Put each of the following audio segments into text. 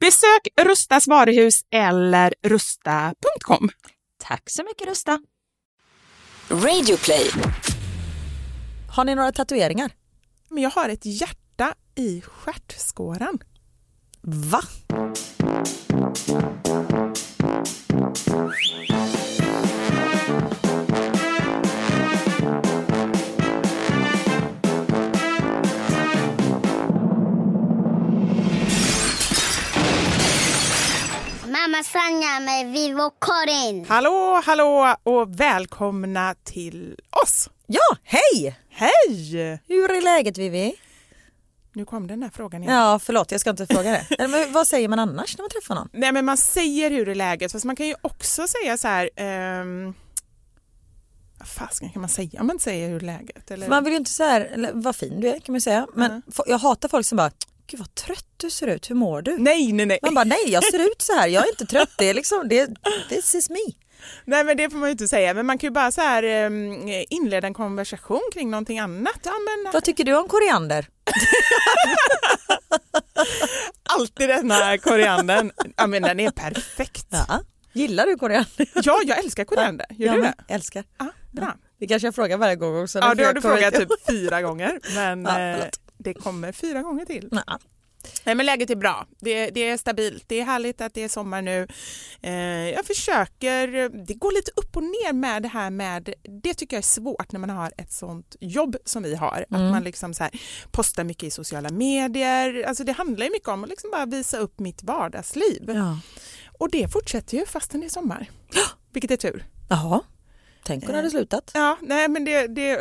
Besök Rustas varuhus eller rusta.com. Tack så mycket Rusta. Radioplay. Har ni några tatueringar? Men jag har ett hjärta i stjärtskåran. Va? Mamma Sanja med Vivo Karin. Hallå, hallå och välkomna till oss. Ja, hej! Hej! Hur är läget Vivi? Nu kom den här frågan igen. Ja, förlåt, jag ska inte fråga det. Eller, men vad säger man annars när man träffar någon? Nej men man säger hur är läget fast man kan ju också säga så här ehm, vad fasken kan man säga om man inte säger hur läget? Eller? Man vill ju inte så här, eller, vad fin du är kan man säga, men Mm. jag hatar folk som bara, gud vad trött du ser ut, hur mår du? Nej, nej, nej. Man bara, nej jag ser ut så här, jag är inte trött, det är liksom, det, this is me. Nej men det får man ju inte säga men man kan ju bara så här ehm, inleda en konversation kring någonting annat. Ja, men, Vad tycker du om koriander? alltid den här koriandern. Ja men den är perfekt. Ja. Gillar du koriander? Ja, jag älskar koriander. Gör jag du det? älskar. Ja, bra. Det kanske jag frågar varje gång också. Ja, det har du frågat typ fyra gånger men Ja, eh. Det kommer fyra gånger till. Ja. Nej men läget är bra. Det, det är stabilt. Det är härligt att det är sommar nu. Eh, jag försöker, det går lite upp och ner med det här med, det tycker jag är svårt när man har ett sånt jobb som vi har. Att man liksom så här postar mycket i sociala medier. Alltså det handlar ju mycket om att liksom bara visa upp mitt vardagsliv. Ja. Och det fortsätter ju fastän det är sommar. Vilket är tur. Jaha, tänk om det hade slutat. Ja, nej men det, det,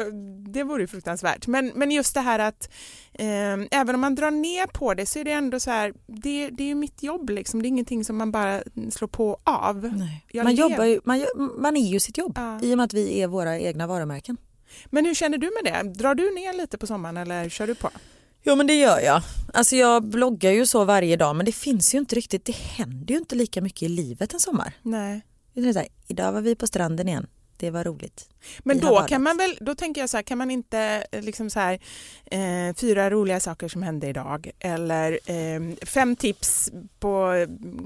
det vore ju fruktansvärt. Men, men just det här att eh, även om man drar ner på det så är det ändå så här, det, det är ju mitt jobb liksom. Det är ingenting som man bara slår på av. Man, jobbar ju, man, man är ju sitt jobb Ja. i och med att vi är våra egna varumärken. Men hur känner du med det? Drar du ner lite på sommaren eller kör du på? Jo men det gör jag. Alltså jag bloggar ju så varje dag men det finns ju inte riktigt, det händer ju inte lika mycket i livet en sommar. Nej. Här, idag var vi på stranden igen, det var roligt. Men då kan man väl, då tänker jag så här, kan man inte eh, liksom så här, eh, fyra roliga saker som hände idag eller eh, fem tips på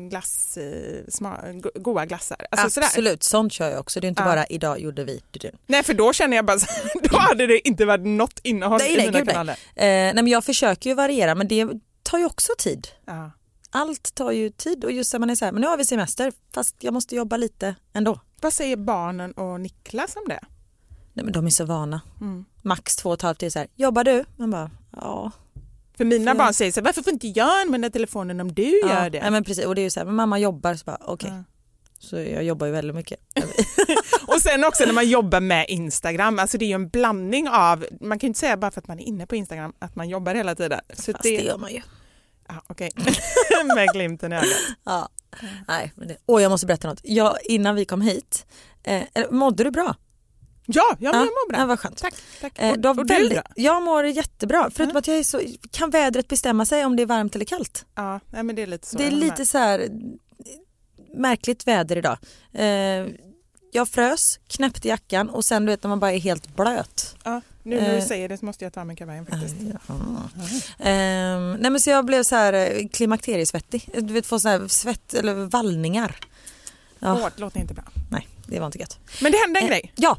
glass, eh, sma, go- goda glassar. Alltså sådär. Absolut, sånt kör jag också. Det är inte Ja. bara idag gjorde vi. du, du. Nej för då känner jag bara då hade det inte varit något innehåll Nej, i nej, mina gud, nej. kanaler. Eh, nej men jag försöker ju variera men det tar ju också tid. Ja. Allt tar ju tid och just när man är så här, men nu har vi semester fast jag måste jobba lite ändå. Vad säger barnen och Niklas om det? Nej men de är så vana. Mm. Max två och ett halvt är så här, jobbar du? Man bara, ja. För mina För- barn säger så här, varför får inte jag använda telefonen om du gör det? Ja, men precis. Och det är ju så här, men mamma jobbar så bara okej. Ja. Så jag jobbar ju väldigt mycket. Och sen också när man jobbar med Instagram, alltså det är ju en blandning av, man kan ju inte säga bara för att man är inne på Instagram att man jobbar hela tiden. Så Fast det gör man ju. Ja, okej. med glimten i ögat. Ja. Nej, men det... Åh, jag måste berätta något. Jag, innan vi kom hit, eh, mådde du bra? Ja, ja, men jag mår bra. Ja, vad skönt. Tack. tack. Eh, och, och väldigt-? Jag mår jättebra, förutom att jag är så, kan vädret bestämma sig om det är varmt eller kallt? Ja, men det är lite så. det är jag lite med. så här märkligt väder idag. Eh, jag frös, knäppte jackan och sen du vet när man bara är helt blöt. Ja, nu när du Eh. säger det så måste jag ta mig kavajen faktiskt. Ehm, nej men så jag blev så här eh, klimakteriesvettig. Du vet få så här svett eller vallningar. Ja, Hårt låter inte bra. nej, det var inte gött. Men det hände en Eh, grej. Ja.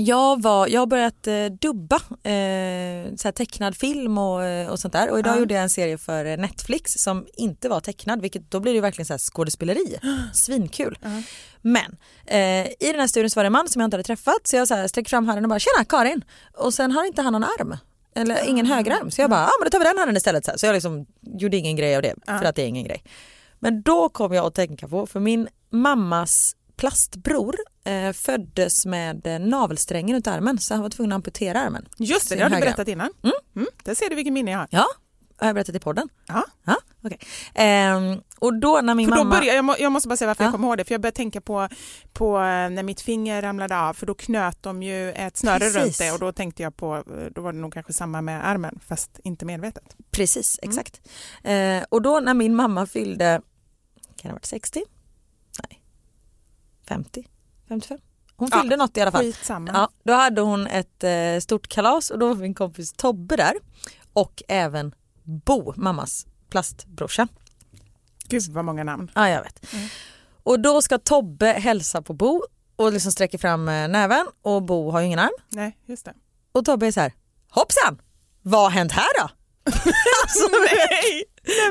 Jag, var, jag har börjat eh, dubba eh, så tecknad film och, eh, och sånt där. Och idag Ja. gjorde jag en serie för eh, Netflix som inte var tecknad, vilket då blir det verkligen så skådespeleri. Svinkul. Men eh, i den här studion så var det en man som jag inte hade träffat så jag så här sträcker fram handen och bara “tjena Karin” och sen har inte han någon arm. Eller ingen högerarm. Så jag bara, ja men då tar vi den handen istället. Så, här. så jag liksom gjorde ingen grej av det, för att det är ingen grej. Men då kom jag att tänka på, för min mammas plastbror eh, föddes med eh, navelsträngen runt armen så han var tvungen att amputera armen. Just det, det har du berättat innan. Mm. Där ser du vilken minne jag har. Ja, har jag berättat i podden? Ja. Ja, okej. Ehm, och då när min För då mamma... började, jag, må, jag måste bara säga varför Ja. jag kommer ihåg det, för jag började tänka på, på eh, när mitt finger ramlade av, för då knöt de ju ett snöre Precis. runt det och då tänkte jag på, eh, då var det nog kanske samma med armen, fast inte medvetet. Precis, exakt. Eh, och då när min mamma fyllde, kan det ha varit 60? Nej, 50? 55? Hon Ja, fyllde något i alla fall. Skitsamma. Ja, då hade hon ett eh, stort kalas och då var min kompis Tobbe där och även Bo, mammas plastbrorsa. Gud vad många namn. Ja, jag vet. Och då ska Tobbe hälsa på Bo och liksom sträcker fram eh, näven och Bo har ju ingen arm. Nej, just det. Och Tobbe är så här, hoppsan, vad har hänt här då? alltså, Nej!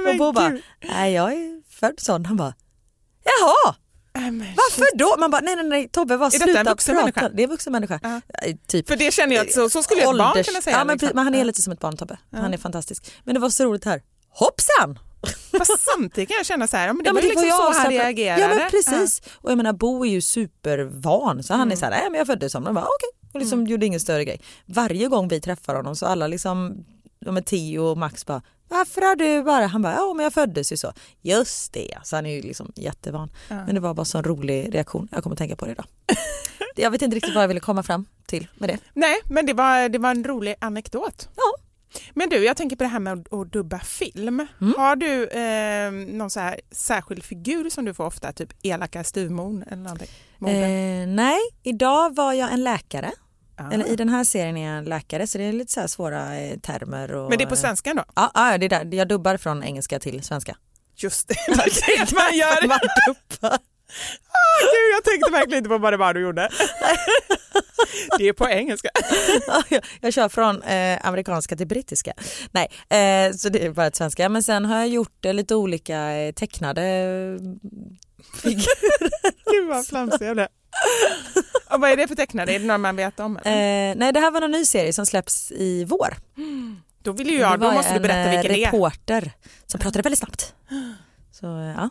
Nej och Bo bara, nej jag är född sån. Han bara, jaha, varför då? Man bara, nej nej nej Tobbe var detta sluta prata. människa? Det är en vuxen människa. Ja. Eh, Typ. För det känner jag att så, så skulle ett barn kunna säga. Ja, men, liksom. men han är lite som ett barn Tobbe. Han är fantastisk. Men det var så roligt här. Hoppsan! Fast samtidigt kan jag känna så här, ja, men det Ja, var ju liksom så han reagerade. Ja men precis. Och jag menar Bo är ju supervan så han Mm. är så här, nej men jag föddes som var okej. Och liksom gjorde ingen större grej. Varje gång vi träffar honom så alla liksom, de är Theo och Max bara, varför har du bara, han bara, ja men jag föddes ju så. Just det, så han är ju liksom jättevan. Men det var bara så en rolig reaktion, jag kommer tänka på det idag. jag vet inte riktigt vad jag ville komma fram till med det. Nej, men det var, det var en rolig anekdot. Ja. Men du, jag tänker på det här med att, dubba film. Mm. Har du eh, någon så här särskild figur som du får ofta, typ elaka styvmor eller någonting? Eh, nej, idag var jag en läkare. Eller i den här serien är jag en läkare så det är lite så svåra eh, termer. Och, Men det är på svenska då? Ja, ja, det är där. jag dubbar från engelska till svenska. Just det, det är det man gör. Man dubbar. Gud, jag tänkte verkligen inte på vad det var du gjorde. Det är på engelska. Ja, jag, jag kör från eh, amerikanska till brittiska. Nej, eh, så det är bara ett svenska. Men sen har jag gjort eh, lite olika eh, tecknade figurer. Gud vad flamsig jag blev. Och vad är det för tecknare? Är det några man vet om? eller? Eh, nej, det här var en ny serie som släpps i vår. Då vill ju jag, då måste du en, berätta eh, vilken det är. reporter som pratade väldigt snabbt. Så, ja.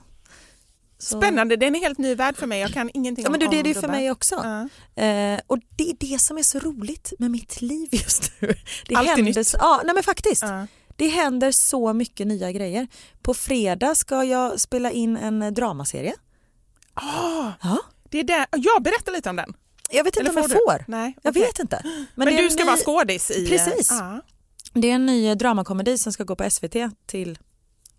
Så- Spännande, det är en helt ny värld för mig. Jag kan ingenting Ja om men du, det är det ju för mig också. Ja. Eh, och det är det som är så roligt med mitt liv just nu. Det Allt är händer, nytt. så- Ja, nej men faktiskt. Ja. Det händer så mycket nya grejer. På fredag ska jag spela in en dramaserie. Ah, Ja. Det är där. Jag berättar lite om den. Jag vet inte Eller om jag får du? Nej, Jag vet inte. Men, är du ska ny- vara skådis i... Precis. Ja. Det är en ny dramakomedi som ska gå på SVT till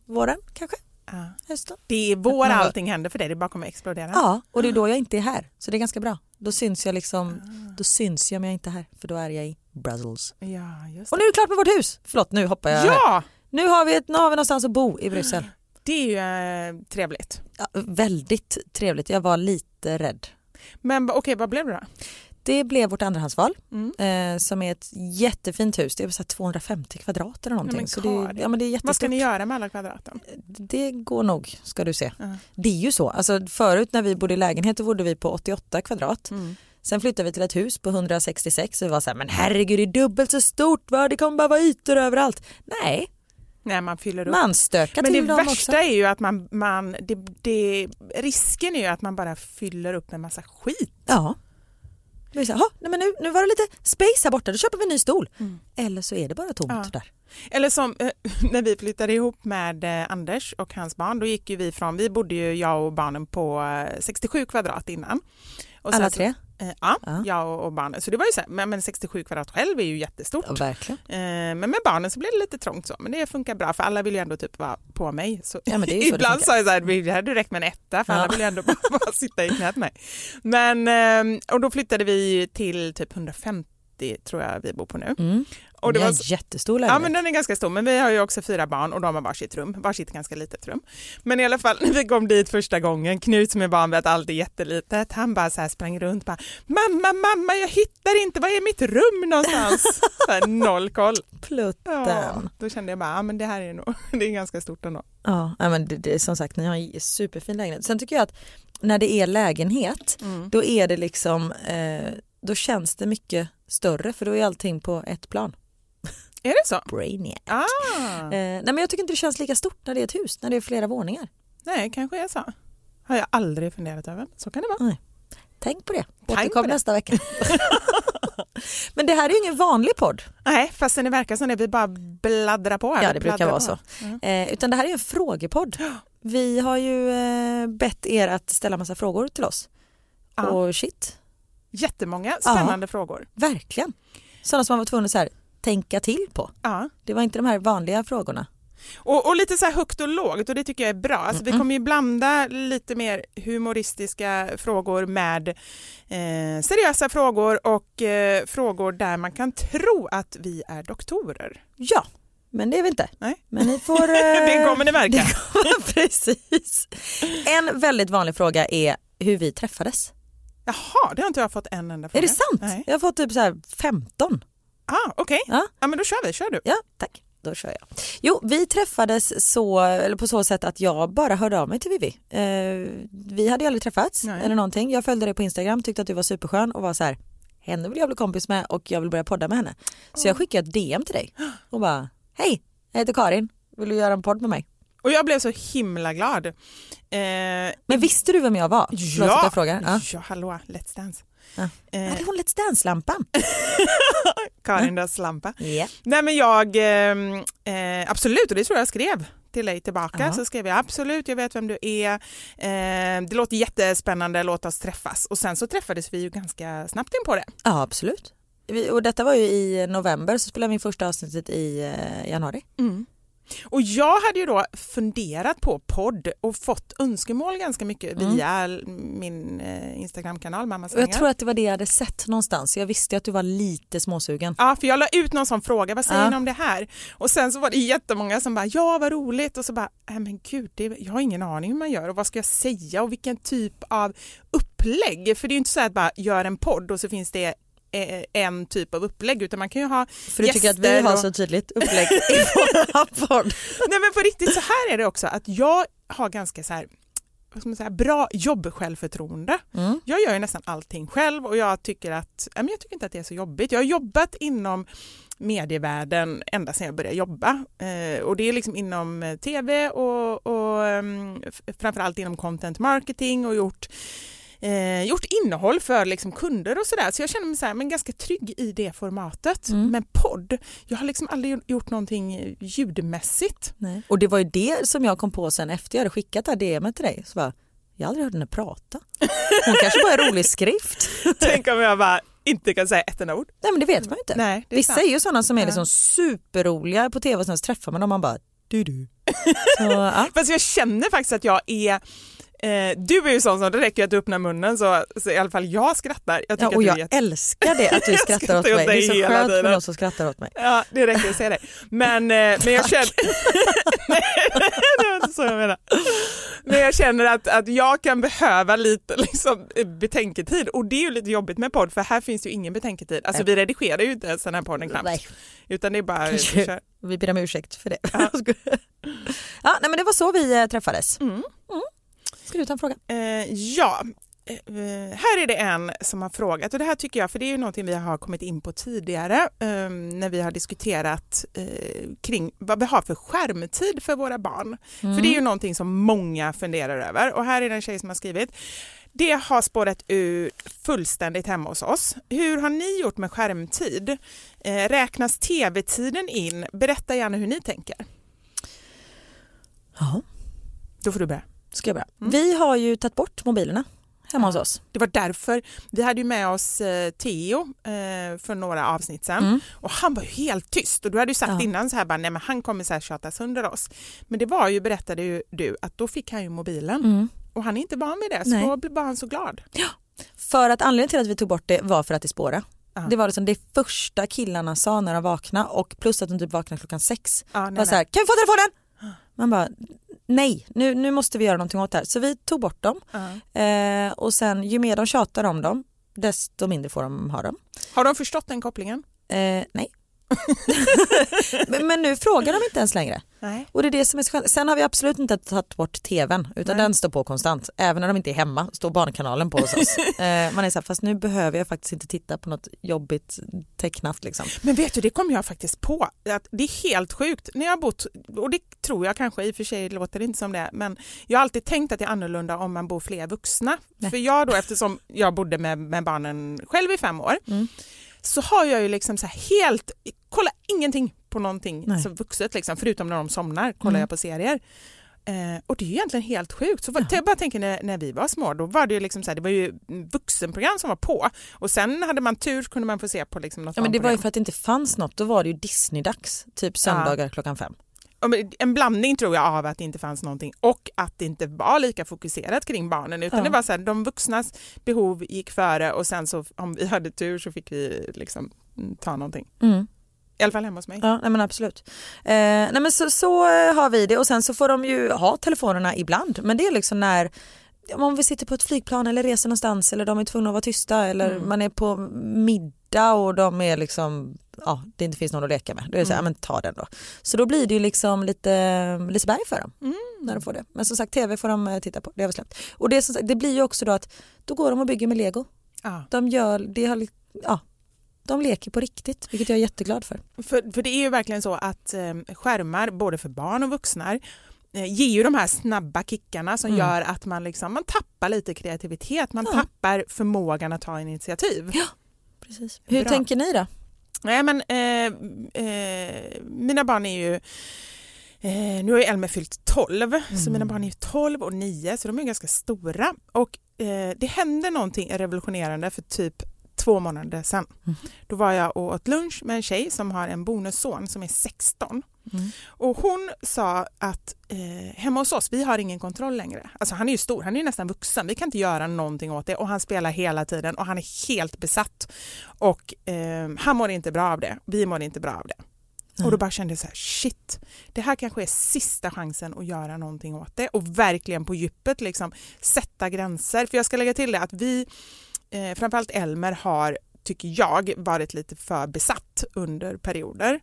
våren kanske, Ja. hösten. Det är vår Men vad- allting händer för dig, det bara kommer explodera. Ja, och det är då jag inte är här. Så det är ganska bra. Då syns jag liksom, Ah. då syns jag om jag inte är här. För då är jag i Brussels. Ja, just Och nu är det klart med vårt hus. Förlåt, nu hoppar jag. här. Ja, Nu har vi, ett, nu har vi någonstans att bo i Bryssel. Det är ju eh, trevligt. Ja, väldigt trevligt. Jag var lite rädd. Men okej, vad blev det då? Det blev vårt andrahandsval Mm. eh, som är ett jättefint hus. Det är så här 250 kvadrat eller någonting. men så det, ja, men det är Vad ska ni göra med alla kvadraten? Det går nog ska du se. Ja. Det är ju så. Alltså, förut när vi bodde i lägenhet då bodde vi på 88 kvadrat. Mm. Sen flyttade vi till ett hus på 166 och vi var så här, men herregud det är dubbelt så stort, va? det kommer bara vara ytor överallt. Nej, Nej, man fyller upp. man stökar Men det till dem värsta också. är ju att man, man det, det, risken är ju att man bara fyller upp med massa skit. Ja. Det här, "Ha, nej, men nu, nu var det lite space här borta, då köper vi en ny stol. Eller så är det bara tomt Ja. där. Eller som eh, när vi flyttade ihop med eh, Anders och hans barn, då gick ju vi från, vi bodde ju jag och barnen på eh, 67 kvadrat innan. Och Alla så- tre? Eh, ja, Ja. jag och, barnen. Så det var ju så här, men, men 67 kvadrat själv är ju jättestort. Ja, verkligen. Eh, men med barnen så blev det lite trångt så, men det funkar bra för alla vill ju ändå typ vara på mig. Så Ja, men det är ju ibland sa jag så här, det hade räckt med en etta för Ja. alla vill ju ändå bara, bara sitta i knät mig. Men, eh, och då flyttade vi till typ 150 tror jag vi bor på nu. Mm. Och det var en jättestor Ja lägenhet. men den är ganska stor men vi har ju också fyra barn och de har varsitt rum, varsitt ganska litet rum. Men i alla fall när vi kom dit första gången, Knut som är van vid att allt är jättelitet, han bara så här sprang runt bara mamma, mamma jag hittar inte, var är mitt rum någonstans? så här, noll koll. Plutten. Ja, då kände jag bara, ja men det här är nog, det är ganska stort ändå. Ja, men det, det är som sagt, ni har en superfin lägenhet. Sen tycker jag att när det är lägenhet, Mm. då är det liksom, eh, då känns det mycket större för då är allting på ett plan. Är det så? Brainiac. Ah, Eh, nej men jag tycker inte det känns lika stort när det är ett hus, när det är flera våningar. nej kanske är så. Har jag aldrig funderat över, så kan det vara. Tänk på det. Återkom nästa vecka. men det här är ju ingen vanlig podd. Nej, fastän det verkar som det, vi bara bladdrar på. här. Ja det brukar vara på. så. Mm. Eh, utan det här är en frågepodd. Vi har ju eh, bett er att ställa massa frågor till oss. Ja. Och shit, Jättemånga spännande frågor. verkligen. Sådana som man var tvungen att så här, tänka till på. Ja. Det var inte de här vanliga frågorna. Och, och lite så här högt och lågt och det tycker jag är bra. Alltså, Vi kommer ju blanda lite mer humoristiska frågor med eh, seriösa frågor och eh, frågor där man kan tro att vi är doktorer. Ja, men det är vi inte. Nej. Men ni får... Eh, Det kommer ni märka. kommer- Precis. En väldigt vanlig fråga är hur vi träffades. Jaha, det har inte jag fått en enda fråga. Är det sant? Nej. Jag har fått typ så här 15. Ah, Okej, Ja. ja, men då kör vi. Kör du. Ja, tack. Då kör jag. Jo, vi träffades så, eller på så sätt att jag bara hörde av mig till Vivi. Eh, vi hade ju aldrig träffats Nej. eller någonting. Jag följde dig på Instagram, tyckte att du var superskön och var så här, henne vill jag bli kompis med och jag vill börja podda med henne. Så jag skickade ett DM till dig och bara, hej, jag heter Karin, vill du göra en podd med mig? Och jag blev så himla glad. Eh, Men visste du vem jag var? Att jag frågar. Ja. ja, hallå, Let's Dance. Ja. Eh, Hade hon Let's Dance-lampan? Karin Döds lampa. Ja. Nej men jag, eh, eh, absolut och det tror jag skrev till dig tillbaka. Ja. Så skrev jag absolut, jag vet vem du är. Eh, det låter jättespännande, låt oss träffas. Och sen så träffades vi ju ganska snabbt in på det. Ja, absolut. Vi, och detta var ju i november så spelade vi första avsnittet i eh, januari. Och jag hade ju då funderat på podd och fått önskemål ganska mycket via min eh, Instagramkanal Mamma jag tror att det var det jag hade sett någonstans. Jag visste att du var lite småsugen. Ja, för jag la ut någon sån fråga, vad säger Ja. ni om det här? Och sen så var det jättemånga som bara, ja vad roligt och så bara, nej men gud, det, jag har ingen aning hur man gör och vad ska jag säga och vilken typ av upplägg? För det är ju inte så att bara gör en podd och så finns det en typ av upplägg utan man kan ju ha För du tycker att vi har och- så tydligt upplägg i vår podd. Nej men på riktigt så här är det också att jag har ganska så här vad ska bra jobb-självförtroende. Mm. Jag gör ju nästan allting själv och jag tycker, att, jag tycker inte att det är så jobbigt. Jag har jobbat inom medievärlden ända sedan jag började jobba eh, och det är liksom inom eh, tv och, och um, framförallt inom content marketing och gjort Eh, gjort innehåll för liksom kunder och sådär så jag känner mig så här, men ganska trygg i det formatet. Mm. Men podd, jag har liksom aldrig gjort någonting ljudmässigt. Nej. Och det var ju det som jag kom på sen efter jag hade skickat det här DMet till dig. Så bara, jag har aldrig hört henne prata. Hon kanske bara är rolig skrift. Tänk om jag bara inte kan säga ett enda ord. Nej men det vet man ju inte. Nej, det är Vissa sant. är ju sådana som är liksom superroliga på tv och sen träffar man dem och man bara du du. Så, ja. Fast jag känner faktiskt att jag är Eh, du är ju sån som det räcker att du öppnar munnen så, så i alla fall jag skrattar. Jag Ja, och att du är jag jätte- älskar det att du skrattar åt skrattar åt mig. Det är så skönt för tiden. någon som skrattar åt mig. Ja, det räcker att säga det. Men, eh, men jag känner... Nej, det var inte så jag menade. Men jag känner att, att jag kan behöva lite liksom, betänketid och det är ju lite jobbigt med podd för här finns ju ingen betänketid. Alltså vi redigerar ju inte ens den här podden knappt. Nej. Utan det är bara... vi Kanske. Vi ber om ursäkt för det. Ja. nej, men det var så vi eh, träffades. Mm. Ska du ta en fråga? Eh, ja, eh, här är det en som har frågat och det här tycker jag, för det är ju någonting vi har kommit in på tidigare eh, när vi har diskuterat eh, kring vad vi har för skärmtid för våra barn. Mm. För det är ju någonting som många funderar över och här är det en tjej som har skrivit det har spårat ur fullständigt hemma hos oss. Hur har ni gjort med skärmtid? Eh, räknas tv-tiden in? Berätta gärna hur ni tänker. Ja. Då får du börja. Ska jag börja? Vi har ju tagit bort mobilerna hemma hos oss. Det var därför vi hade ju med oss eh, Theo eh, för några avsnitt sedan Mm. och han var ju helt tyst och du hade ju sagt Ja. innan så här bara, nej men han kommer så här tjata sönder oss. Men det var ju, berättade ju du, att då fick han ju mobilen Mm. och han är inte van vid det så Nej. då blev han så glad. För att anledningen till att vi tog bort det var för att det spåra. Ja. Det var liksom det första killarna sa när de vaknade och plus att de typ vaknade klockan sex. Ja, var nej, så här, kan vi få telefonen? Man bara, nej nu, nu måste vi göra någonting åt det här. Så vi tog bort dem Ja. eh, och sen ju mer de tjatar om dem desto mindre får de ha dem. Har de förstått den kopplingen? Eh, nej. men, men nu frågar de inte ens längre. Nej. Och det är det som är så skönt. Sen har vi absolut inte tagit bort tvn utan Nej. den står på konstant. Även när de inte är hemma står barnkanalen på hos oss. eh, man är så här, fast nu behöver jag faktiskt inte titta på något jobbigt tecknat liksom. Men vet du, det kom jag faktiskt på. Att det är helt sjukt. När jag har bott, och det tror jag kanske, i och för sig låter det inte som det, men jag har alltid tänkt att det är annorlunda om man bor fler vuxna. Nej. För jag då, eftersom jag bodde med, med barnen själv i fem år, Mm. Så har jag ju liksom så här helt, kolla ingenting på någonting Nej. som vuxet, liksom, förutom när de somnar, kollar Mm. jag på serier. Eh, och det är ju egentligen helt sjukt. Så jag bara tänker när, när vi var små, då var det ju liksom så här, det var ju vuxenprogram som var på och sen hade man tur kunde man få se på liksom något Ja, men det var ju för att det inte fanns något. Då var det ju Disney-dags. Typ söndagar klockan fem. En blandning tror jag av att det inte fanns någonting och att det inte var lika fokuserat kring barnen utan Ja. det var så här, de vuxnas behov gick före och sen så om vi hade tur så fick vi liksom mm, ta någonting. Mm. I alla fall hemma hos mig. Ja, nej men absolut. Eh, nej men så, så eh, har vi det och sen så får de ju ha telefonerna ibland. Men det är liksom när om vi sitter på ett flygplan eller reser någonstans eller de är tvungna att vara tysta eller Mm. man är på middag och de är liksom, ja det inte finns någon att leka med. Då är det så här, Mm. ja, men ta den då. Så då blir det ju liksom lite Liseberg för dem Mm. när de får det. Men som sagt tv får de eh, titta på, det har vi släppt. Och det, sagt, det blir ju också då att då går de och bygger med lego. Ja. De gör, det har, ja, de leker på riktigt vilket jag är jätteglad för. För, för det är ju verkligen så att eh, skärmar, både för barn och vuxna, eh, ger ju de här snabba kickarna som Mm. gör att man, liksom, man tappar lite kreativitet, man Ja. tappar förmågan att ta initiativ. Precis. Hur Bra. tänker ni då? Nej, men, eh, eh, mina barn är ju Eh, nu har ju Elmer fyllt 12, så mina barn är ju 12 och 9 så de är ganska stora. Och eh, det hände någonting revolutionerande för typ två månader sedan. Då var jag och åt lunch med en tjej som har en bonusson som är 16. Mm. Och hon sa att eh, hemma hos oss, vi har ingen kontroll längre. Alltså han är ju stor, han är ju nästan vuxen, vi kan inte göra någonting åt det och han spelar hela tiden och han är helt besatt. Och eh, han mår inte bra av det, vi mår inte bra av det. Och då bara kände jag så här, shit, det här kanske är sista chansen att göra någonting åt det och verkligen på djupet liksom sätta gränser. För jag ska lägga till det att vi, eh, framförallt Elmer har, tycker jag, varit lite för besatt under perioder.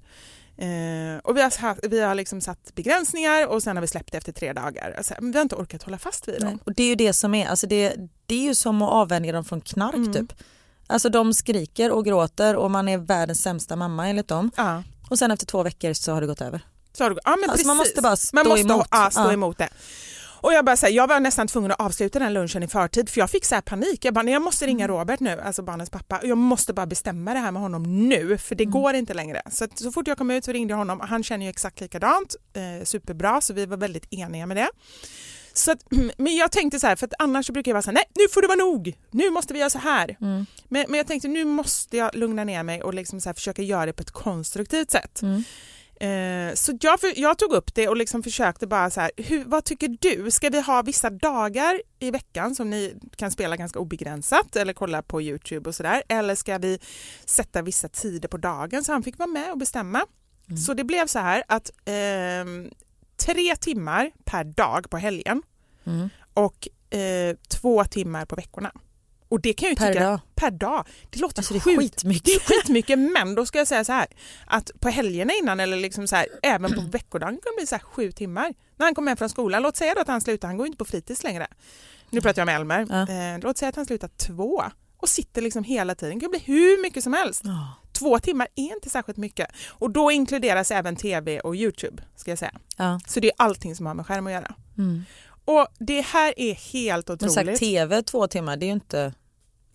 Eh, och vi har, haft- vi har liksom satt begränsningar och sen har vi släppt det efter tre dagar. Alltså, men vi har inte orkat hålla fast vid dem. Nej. Och det är ju det som är, alltså det, det är ju som att avvänja dem från knark Mm. typ. Alltså de skriker och gråter och man är världens sämsta mamma enligt dem. Ja. Och sen efter två veckor så har det gått över. Så har det, ja, men Alltså man måste bara stå Man måste emot. Ja, stå Ja. emot det. Och jag, bara, så här, jag var nästan tvungen att avsluta den lunchen i förtid för jag fick så här panik. Jag bara, nej, jag måste ringa Mm. Robert nu, alltså barnens pappa. och Jag måste bara bestämma det här med honom nu för Mm. det går inte längre. Så, att, så fort jag kom ut så ringde jag honom. Han känner ju exakt likadant, eh, superbra så vi var väldigt eniga med det. Så att, men jag tänkte så här, för att annars brukar jag vara så här, nej nu får det vara nog, nu måste vi göra så här. Mm. Men, men jag tänkte nu måste jag lugna ner mig och liksom så här, försöka göra det på ett konstruktivt sätt. Mm. Eh, så jag, jag tog upp det och liksom försökte bara så här, hur, vad tycker du? Ska vi ha vissa dagar i veckan som ni kan spela ganska obegränsat eller kolla på Youtube och sådär? Eller ska vi sätta vissa tider på dagen så han fick vara med och bestämma? Så det blev så här att ehm, tre timmar per dag på helgen Mm. och eh, två timmar på veckorna. Och det kan jag ju Per tycka, dag. per dag. Det låter Alltså det är skitmycket. Det är skitmycket men då ska jag säga så här att på helgerna innan eller liksom så här, även på veckodagen kan det bli så här sju timmar. När han kommer hem från skolan, låt säga då att han slutar, han går ju inte på fritids längre. nu pratar jag med Elmer, Ja. eh, låt säga att han slutar två och sitter liksom hela tiden, det kan bli hur mycket som helst. Två timmar är inte särskilt mycket och då inkluderas även tv och Youtube ska jag säga. Ja. Så det är allting som har med skärm att göra. Mm. Och det här är helt Men otroligt. sagt tv två timmar, det är ju inte...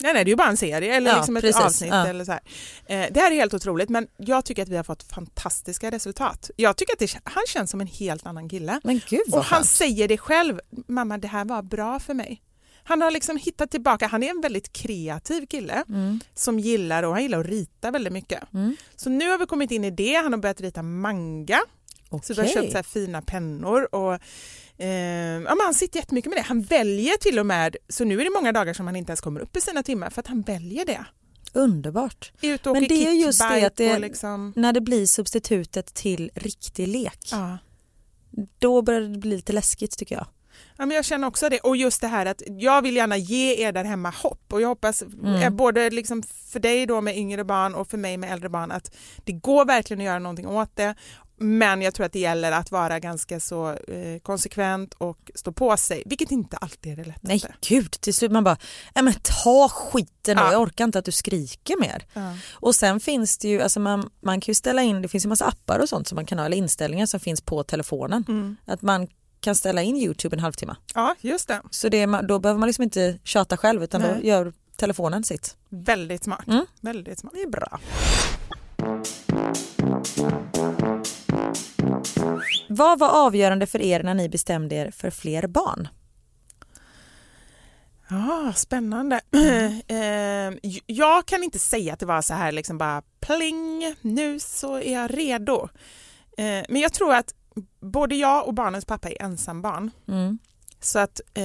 Nej, nej, det är ju bara en serie eller Ja, liksom ett precis. avsnitt. Ja. Eller så här. Eh, det här är helt otroligt men jag tycker att vi har fått fantastiska resultat. Jag tycker att det, han känns som en helt annan kille. Men gud Och han skönt. säger det själv, mamma det här var bra för mig. Han har liksom hittat tillbaka, han är en väldigt kreativ kille Mm. som gillar och han gillar att rita väldigt mycket. Mm. Så nu har vi kommit in i det, han har börjat rita manga. Så vi har köpt så fina pennor och eh, ja, han sitter jättemycket med det. Han väljer till och med, så nu är det många dagar som han inte ens kommer upp i sina timmar för att han väljer det. Underbart. Ut och Men det är just det att det, liksom, när det blir substitutet till riktig lek, ja. då börjar det bli lite läskigt tycker jag. Ja, men jag känner också det. Och just det här att jag vill gärna ge er där hemma hopp och jag hoppas Mm. eh, både liksom för dig då med yngre barn och för mig med äldre barn att det går verkligen att göra någonting åt det. Men jag tror att det gäller att vara ganska så eh, konsekvent och stå på sig, vilket inte alltid är det lättaste. Nej gud, till slut man bara, nej men ta skiten då, Ja. jag orkar inte att du skriker mer. Ja. Och sen finns det ju, alltså man, man kan ju ställa in, det finns ju massa appar och sånt som man kan ha, eller inställningar som finns på telefonen. Mm. Att man kan ställa in Youtube en halvtimme. ja, just det. Så det, då behöver man liksom inte tjata själv utan då Nej. gör telefonen sitt. Väldigt smart. Mm. Väldigt smart. Det är bra. Vad var avgörande för er när ni bestämde er för fler barn? Ja, spännande. Mm. Eh, jag kan inte säga att det var så här liksom bara pling, nu så är jag redo. Eh, men jag tror att både jag och barnens pappa är ensambarn. Mm. Så att, eh,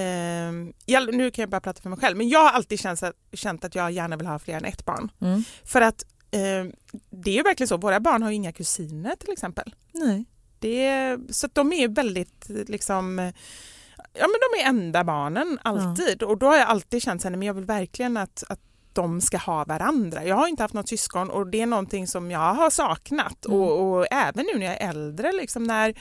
jag, nu kan jag bara prata för mig själv, men jag har alltid känt att, känt att jag gärna vill ha fler än ett barn. Mm. För att eh, det är ju verkligen så, våra barn har ju inga kusiner till exempel. Nej. Det så att de är väldigt liksom Ja men de är enda barnen alltid och då har jag alltid känt men jag vill verkligen att, att de ska ha varandra. Jag har inte haft något syskon och det är någonting som jag har saknat Mm. och, och även nu när jag är äldre liksom när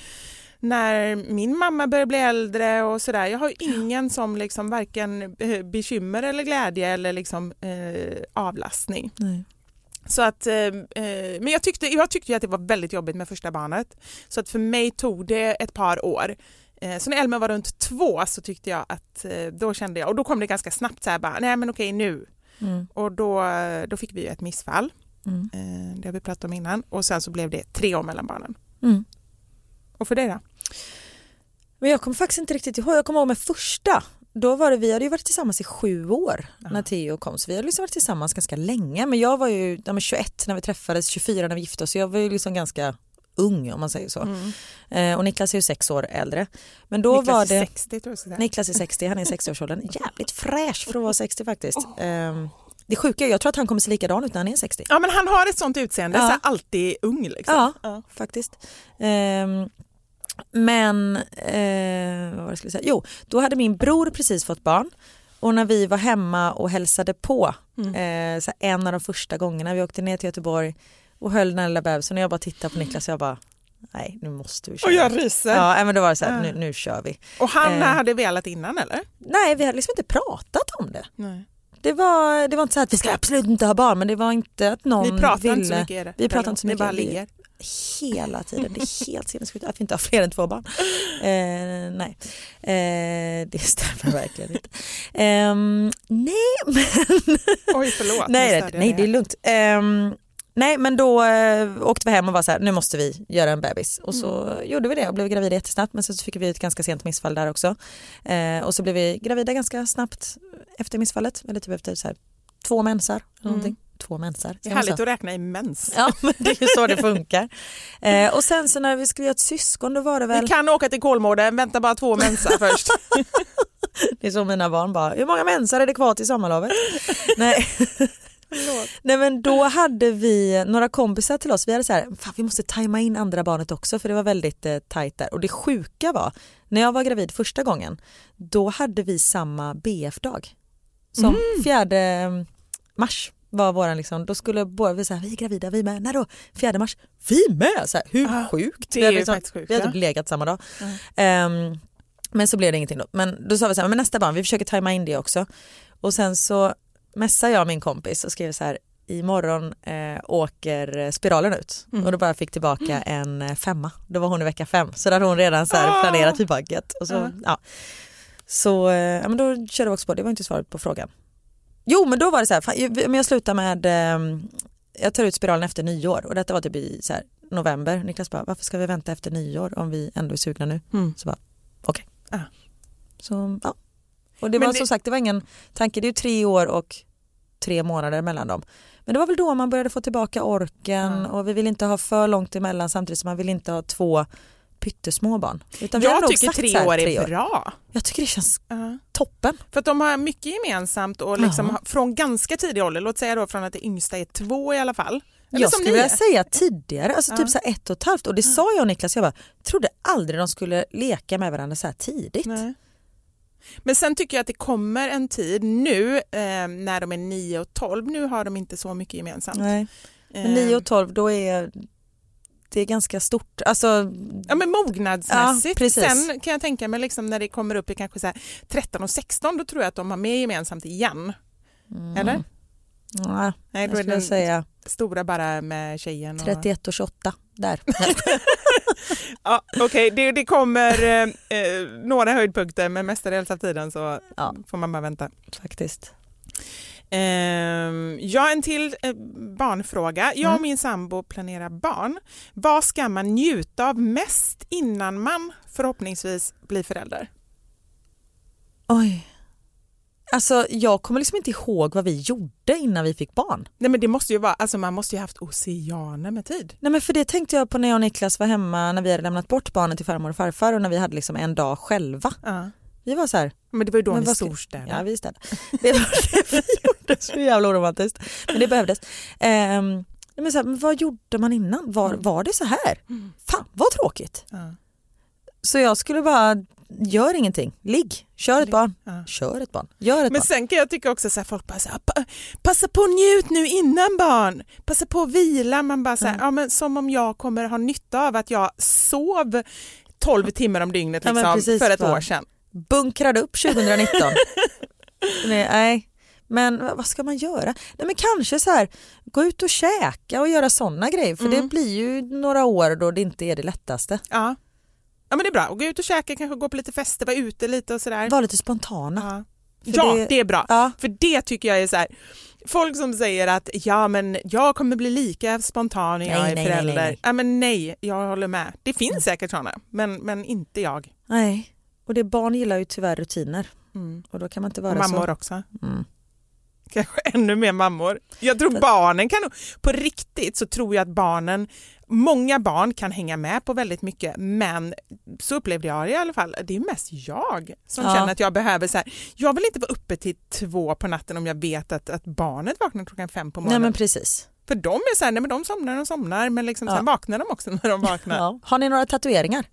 när min mamma börjar bli äldre och sådär. Jag har ingen som liksom varken eh, bekymmer eller glädje eller liksom eh, avlastning. Nej. Så att, eh, eh, men jag tyckte, jag tyckte att det var väldigt jobbigt med första barnet. Så att för mig tog det ett par år. Eh, så när Elmer var runt två så tyckte jag att eh, då kände jag, och då kom det ganska snabbt så här bara, nej men okej nu. Mm. Och då, då fick vi ju ett missfall, Mm. eh, det har vi pratat om innan. Och sen så blev det tre år mellan barnen. Mm. Och för dig då? Men jag kommer faktiskt inte riktigt ihåg, jag kommer ihåg med första. Då var det, vi hade ju varit tillsammans i sju år när Theo kom så vi hade liksom varit tillsammans ganska länge men jag var ju ja, men 21 när vi träffades, 24 när vi gifte oss så jag var ju liksom ganska ung om man säger så. Eh, och Niklas är ju sex år äldre. Men då Niklas var är det... 60 tror jag. Niklas är 60, han är i 60-årsåldern. Jävligt fräsch för att vara 60 faktiskt. Ehm, det sjuka är, jag tror att han kommer se likadan ut när han är 60. Ja men han har ett sånt utseende, Ja. så alltid ung liksom. Ja, faktiskt. Ehm, men, eh, vad var det jag skulle säga? Jo, då hade min bror precis fått barn och när vi var hemma och hälsade på Mm. eh, så en av de första gångerna vi åkte ner till Göteborg och höll den här lilla bebisen och jag bara tittade på Niklas och jag bara nej nu måste vi köra. Och jag ryser. Ja men då var det så här, Ja. nu, nu kör vi. Och han Eh. hade velat innan eller? Nej vi hade liksom inte pratat om det. Nej. Det var, det var inte så att vi ska absolut inte ha barn men det var inte att någon Ni pratar ville. inte så mycket i det? Vi pratar inte så mycket. bara Vi- ligger? Hela tiden. Det är helt sinnessjukt att vi inte har fler än två barn. Eh, nej, eh, det stämmer verkligen inte. Ehm, nej, men... Oj förlåt. nej, nej, det är lugnt. Ehm, nej, men då eh, åkte vi hem och var så här, nu måste vi göra en bebis. Och så gjorde vi det och blev gravida jättesnabbt. Men så fick vi ett ganska sent missfall där också. Eh, och så blev vi gravida ganska snabbt efter missfallet. Eller typ efter så här, två mensar. Eller någonting. Två mensar. Det är härligt att räkna i mens. Ja, men det är så det funkar. Eh, och sen så när vi skulle göra ett syskon då var det väl... Vi kan åka till Kolmården, vänta bara två mensar först. Det är så mina barn bara, hur många mensar är det kvar till sommarlovet? Nej. Nej men då hade vi några kompisar till oss, vi hade så här, fan vi måste tajma in andra barnet också för det var väldigt eh, tajt där. Och det sjuka var, när jag var gravid första gången, då hade vi samma BF-dag. Som fjärde mm, mars var våran liksom, då skulle båda vi säga vi är gravida, vi med, när då? Fjärde mars, vi med! Så här, hur Ah, sjukt? det Vi hade är liksom- sjukt, Vi hade ja. legat samma dag. Ehm, Men så blev det ingenting då. Men då sa vi så här, men nästa barn, vi försöker tajma in det också. Och sen så messade jag min kompis och skrev så här, imorgon eh, åker spiralen ut. Mm. Och då bara fick tillbaka en eh, femma. Då var hon i vecka fem. Så då hade hon redan så här Ah! planerat typ gött. Och så, Ja. ja. så eh, men då körde vi också på, det var inte svaret på frågan. Jo men då var det så här, men jag slutar med, eh, jag tar ut spiralen efter nyår och detta var typ i så här, november. Niklas bara, varför ska vi vänta efter nyår om vi ändå är sugna nu? Mm. Så bara, okej. Ah. Så ja. Och det Men var det- som sagt, det var ingen tanke, det är ju tre år och tre månader mellan dem. Men det var väl då man började få tillbaka orken Ja. och vi vill inte ha för långt emellan samtidigt som man vill inte ha två pyttesmå barn. Utan Jag tycker tre så här, år är tre bra. Jag tycker det känns Ja. toppen. För att de har mycket gemensamt och liksom har- från ganska tidig ålder, låt säga då från att det yngsta är två i alla fall. Eller jag skulle vilja säga tidigare, alltså Ja. typ så här ett och ett halvt och det sa jag och Niklas, jag bara, trodde aldrig de skulle leka med varandra så här tidigt. Nej. Men sen tycker jag att det kommer en tid nu eh, när de är 9 och 12, nu har de inte så mycket gemensamt. Nej. Men Eh, 9 och 12 då är det är ganska stort. Alltså, Ja men mognadsmässigt. Ja. Sen kan jag tänka mig liksom när det kommer upp i kanske så här 13 och 16 då tror jag att de har mer gemensamt igen. Eller? ja, Nej, jag då är den säga stora bara med tjejen. Och... 31 och 28 där. Ja, Okej, det, det kommer eh, eh, några höjdpunkter men mestadels av tiden så Ja. får man bara vänta. Faktiskt. Ehm, ja, en till eh, barnfråga. Jag och Mm. min sambo planerar barn. Vad ska man njuta av mest innan man förhoppningsvis blir förälder? Oj. Alltså jag kommer liksom inte ihåg vad vi gjorde innan vi fick barn. Nej men det måste ju vara, alltså man måste ju haft oceaner med tid. Nej men för det tänkte jag på när jag och Niklas var hemma när vi hade lämnat bort barnen till farmor och farfar och när vi hade liksom en dag själva. Ja. Vi var så här, Men det var ju då ni storstäder. ja vi städade. Det var det vi gjorde, så jävla oromantiskt. Men det behövdes. Nej, men så här, men vad gjorde man innan? Var, var det så här? Fan vad tråkigt. Ja. Så jag skulle bara, gör ingenting, ligg, kör ett barn, Ja. kör ett barn, gör ett Men barn. sen kan jag tycka också så här, folk bara så här, "Pa- passa på njut nu innan barn, passa på att vila. Man bara så här, Mm. ja, men som om jag kommer ha nytta av att jag sov 12 timmar om dygnet Ja, liksom, precis, för ett år sedan. Bunkrade upp 2019. nej, nej, men vad ska man göra? Nej, men kanske så här, gå ut och käka och göra sådana grejer för Mm. det blir ju några år då det inte är det lättaste. Ja. ja men det är bra, och gå ut och käka, kanske gå på lite fester, vara ute lite och sådär. Var lite spontana. Ja, ja det- det... är bra. Ja. För det tycker jag är så här, folk som säger att ja men jag kommer bli lika spontan när jag Nej, är nej, förälder. nej, nej. Ja men nej, jag håller med. Det finns säkert sådana, men, men inte jag. Nej, och det barn gillar ju tyvärr rutiner Mm. och då kan man inte Och vara mammor så. också. Mm. Kanske ännu mer mammor. Jag tror barnen kan, på riktigt så tror jag att barnen, många barn kan hänga med på väldigt mycket men så upplevde jag det i alla fall, det är mest jag som Ja. känner att jag behöver så här, jag vill inte vara uppe till två på natten om jag vet att, att barnet vaknar klockan fem på Nej morgonen. men precis. För de är så här, nej men de somnar och somnar men liksom Ja. sen vaknar de också när de vaknar. Ja. Har ni några tatueringar?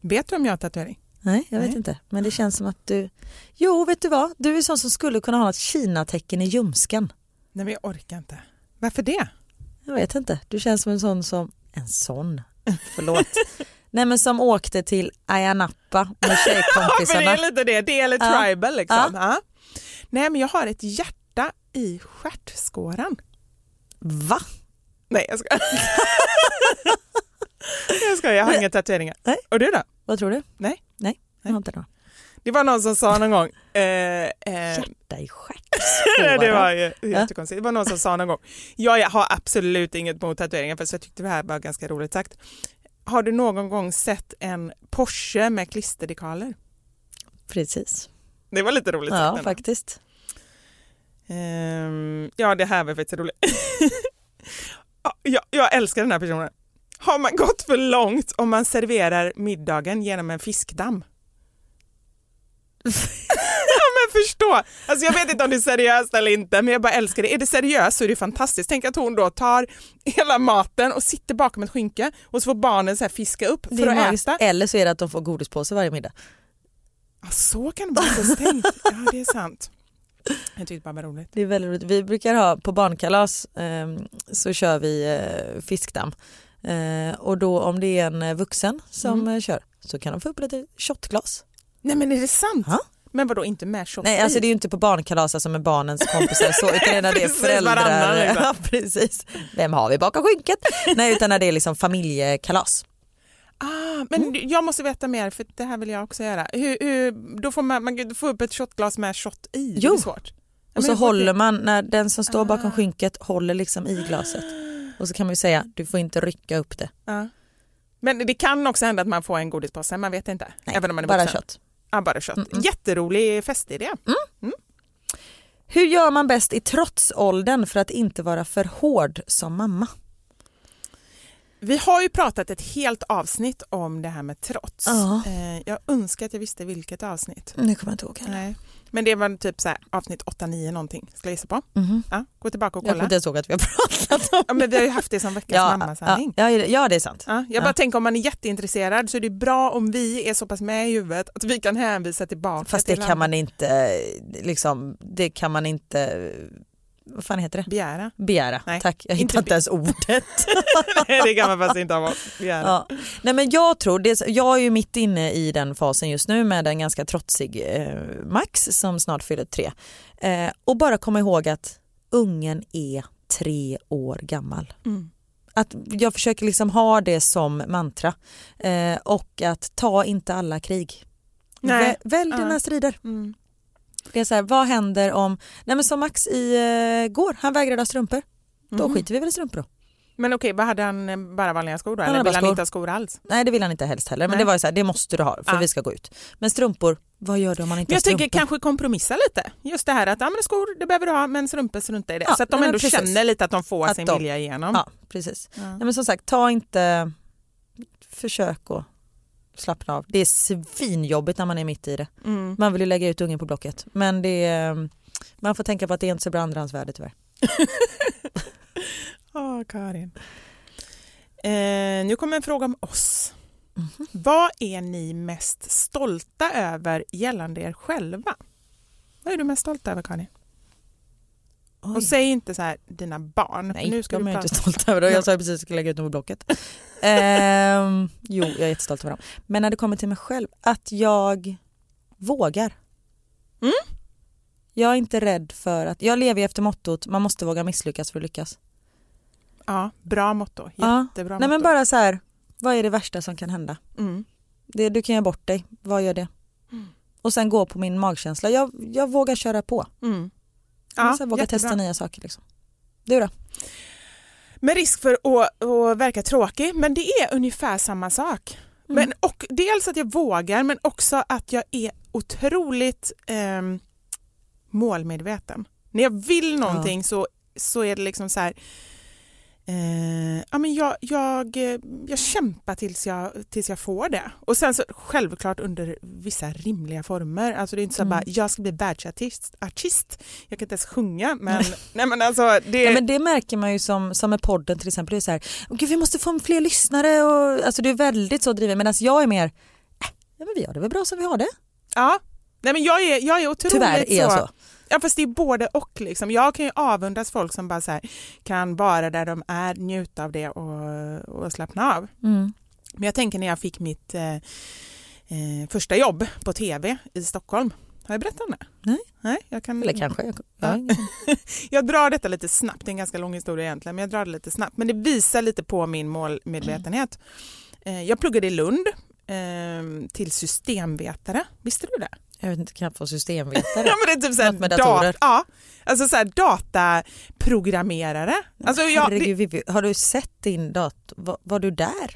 Vet du om jag har tatuering? Nej, jag vet Nej. inte. Men det känns som att du... Jo, vet du vad? Du är sån som skulle kunna ha ett Kina-tecken i ljumsken. Nej men jag orkar inte. Varför det? Jag vet inte. Du känns som en sån som... En sån? Förlåt. Nej men som åkte till Ayia Napa med Ja, för det tjejkompisarna. är lite det, det är lite Ja. tribal liksom. Ja. Nej men jag har ett hjärta i stjärtskåran. Va? Nej jag ska. jag ska, jag har inga tatueringar. Nej. Och du då? Vad tror du? Nej. Nej, jag har inte några. Det var någon som sa någon gång, eh, eh, Hjärta i stjärtskåran. det var ju jättekonstigt, det var någon som sa någon gång, jag har absolut inget emot tatueringar för jag tyckte det här var ganska roligt sagt. Har du någon gång sett en Porsche med klisterdekaler? Precis. Det var lite roligt. Ja, faktiskt. Ehm, ja, det här var faktiskt roligt. Ja, jag, jag älskar den här personen. Har man gått för långt om man serverar middagen genom en fiskdamm? ja men förstå, alltså jag vet inte om det är seriöst eller inte men jag bara älskar det. Är det seriöst så är det fantastiskt. Tänk att hon då tar hela maten och sitter bakom ett skynke och så får barnen så här fiska upp för att magiskt. äta. Eller så är det att de får godispåse varje middag. Ja, så kan det vara tänkt. Ja det är sant. Jag tyckte bara det var roligt. Det är väldigt roligt. Vi brukar ha på barnkalas eh, så kör vi eh, fiskdamm. Eh, och då om det är en eh, vuxen som Mm. eh, kör, så kan de få upp lite shotglas. Nej men är det sant? Ja. Men vadå inte med shot Nej alltså det är ju inte på barnkalas alltså med barnens kompisar så utan det är när det är varannan, föräldrar. liksom. Ja, precis. Vem har vi bakom skynket? Nej utan när det är liksom familjekalas. Ah, men Mm. jag måste veta mer för det här vill jag också göra. Hur, hur, då får man, man får upp ett shotglas med shot i, det Jo. är svårt. Och så håller man, när den som står bakom Ah. skynket håller liksom i glaset. Och så kan man ju säga, du får inte rycka upp det. Ja. Men det kan också hända att man får en godispåse, man vet inte. Nej, även om man är bara vuxen. kött. Ja, bara kött. Mm-mm. Jätterolig festidé. Hur gör man bäst i trotsåldern för att inte vara för hård som mamma? Vi har ju pratat ett helt avsnitt om det här med trots. Ja. Eh, Jag önskar att jag visste vilket avsnitt. Det kommer jag inte ihåg heller. Nej. Men det var typ så här, avsnitt 8-9 någonting, skulle jag gissa på. Mhm. Ja, gå tillbaka och Jag kommer kolla. inte ens ihåg att vi har pratat om Ja, men vi har ju haft det som veckans ja, mammasanning. ja, ja, ja det är sant. Ja, jag bara Ja. tänker om man är jätteintresserad så är det bra om vi är så pass med i huvudet att vi kan hänvisa tillbaka Fast det till kan man inte, liksom, det kan man inte, vad fan heter det? begära. Begära. Nej, Tack, jag hittar inte ens ordet. Nej, det kan man faktiskt inte ha begära. Ja. Nej men jag tror, det, jag är ju mitt inne i den fasen just nu med en ganska trotsig eh, Max som snart fyller tre. Eh, och bara komma ihåg att ungen är tre år gammal. Mm. Att jag försöker liksom ha det som mantra eh, och att ta inte alla krig. Nej. Vä- välj dina strider. Mm. Det är så här, vad händer om, nej men som Max i eh, går, han vägrade ha strumpor. Då Mhm. skiter vi väl i strumpor då. Men okej, vad hade han eh, bara vanliga skor då? Eller vill han inte ha skor alls? Nej det vill han inte helst heller men Nej. det var ju så här, det måste du ha för Ja. vi ska gå ut. Men strumpor, vad gör du om man inte Men har jag tänker strumpor? kanske kompromissa lite. Just det här att ja, men skor det behöver du ha men strumpor strunta i det. Ja, så att de ändå precis. känner lite att de får Att sin de- vilja igenom. Ja precis. Ja. Nej, men som sagt, ta inte, försök att slappna av. Det är svinjobbigt när man är mitt i det. Mm. Man vill ju lägga ut ungen på Blocket men det är, man får tänka på att det är inte så bra andrahandsvärde tyvärr. Åh, Karin. Eh, nu kommer en fråga om oss. Mhm. Vad är ni mest stolta över gällande er själva? Vad är du mest stolt över Karin? Och Oj. säg inte så här dina barn. Nej, nu ska de är jag inte stolt över. Jag sa precis att jag skulle lägga ut dem på Blocket. Ehm, jo, jag är jättestolt över dem. Men när det kommer till mig själv, att jag vågar. Mm. Jag är inte rädd för att, jag lever efter mottot man måste våga misslyckas för att lyckas. Ja, bra motto. Ja. Jättebra Nej men motto. bara så här, vad är det värsta som kan hända? Mm. Det, du kan göra bort dig, vad gör det? Mm. Och sen gå på min magkänsla, jag, jag vågar köra på. Mm. Ja, Ja, så jag vågar jättebra. testa nya saker. Liksom. Du då? Med risk för att, att verka tråkig, men det är ungefär samma sak. Mm. Men, och dels att jag vågar, men också att jag är otroligt ehm, målmedveten. När jag vill någonting så, så är det liksom så här... Eh, ja, men jag, jag, eh, jag kämpar tills jag, tills jag får det. Och sen så självklart under vissa rimliga former. Alltså det är inte så Mm. bara, jag ska bli världsartist. Artist. Jag kan inte ens sjunga men, nej, men alltså det, Ja, men det märker man ju som, som med podden till exempel. Det är så här, "Åh, Gud, vi måste få fler lyssnare. Och, alltså, du är väldigt så driven medan jag är mer, äh, ja, men vi har det väl bra som vi har det. Ja, nej men jag är, jag är otroligt Tyvärr är jag så. Ja fast det är både och liksom. Jag kan ju avundas folk som bara här, kan vara där de är, njuta av det och, och slappna av. Mm. Men jag tänker när jag fick mitt eh, eh, första jobb på tv i Stockholm. Har jag berättat om det? Nej. Nej jag kan... Eller kanske. Jag, Ja. ja. Jag drar detta lite snabbt, det är en ganska lång historia egentligen, men jag drar det lite snabbt. Men det visar lite på min målmedvetenhet. Eh, Jag pluggade i Lund eh, till systemvetare, visste du det? Jag vet inte, knappt vad systemvetare. Ja, men det är typ såhär med datorer. ja, alltså såhär dataprogrammerare. Alltså jag, det, Herregud, Vivi, har du sett din dator? Var, var du där?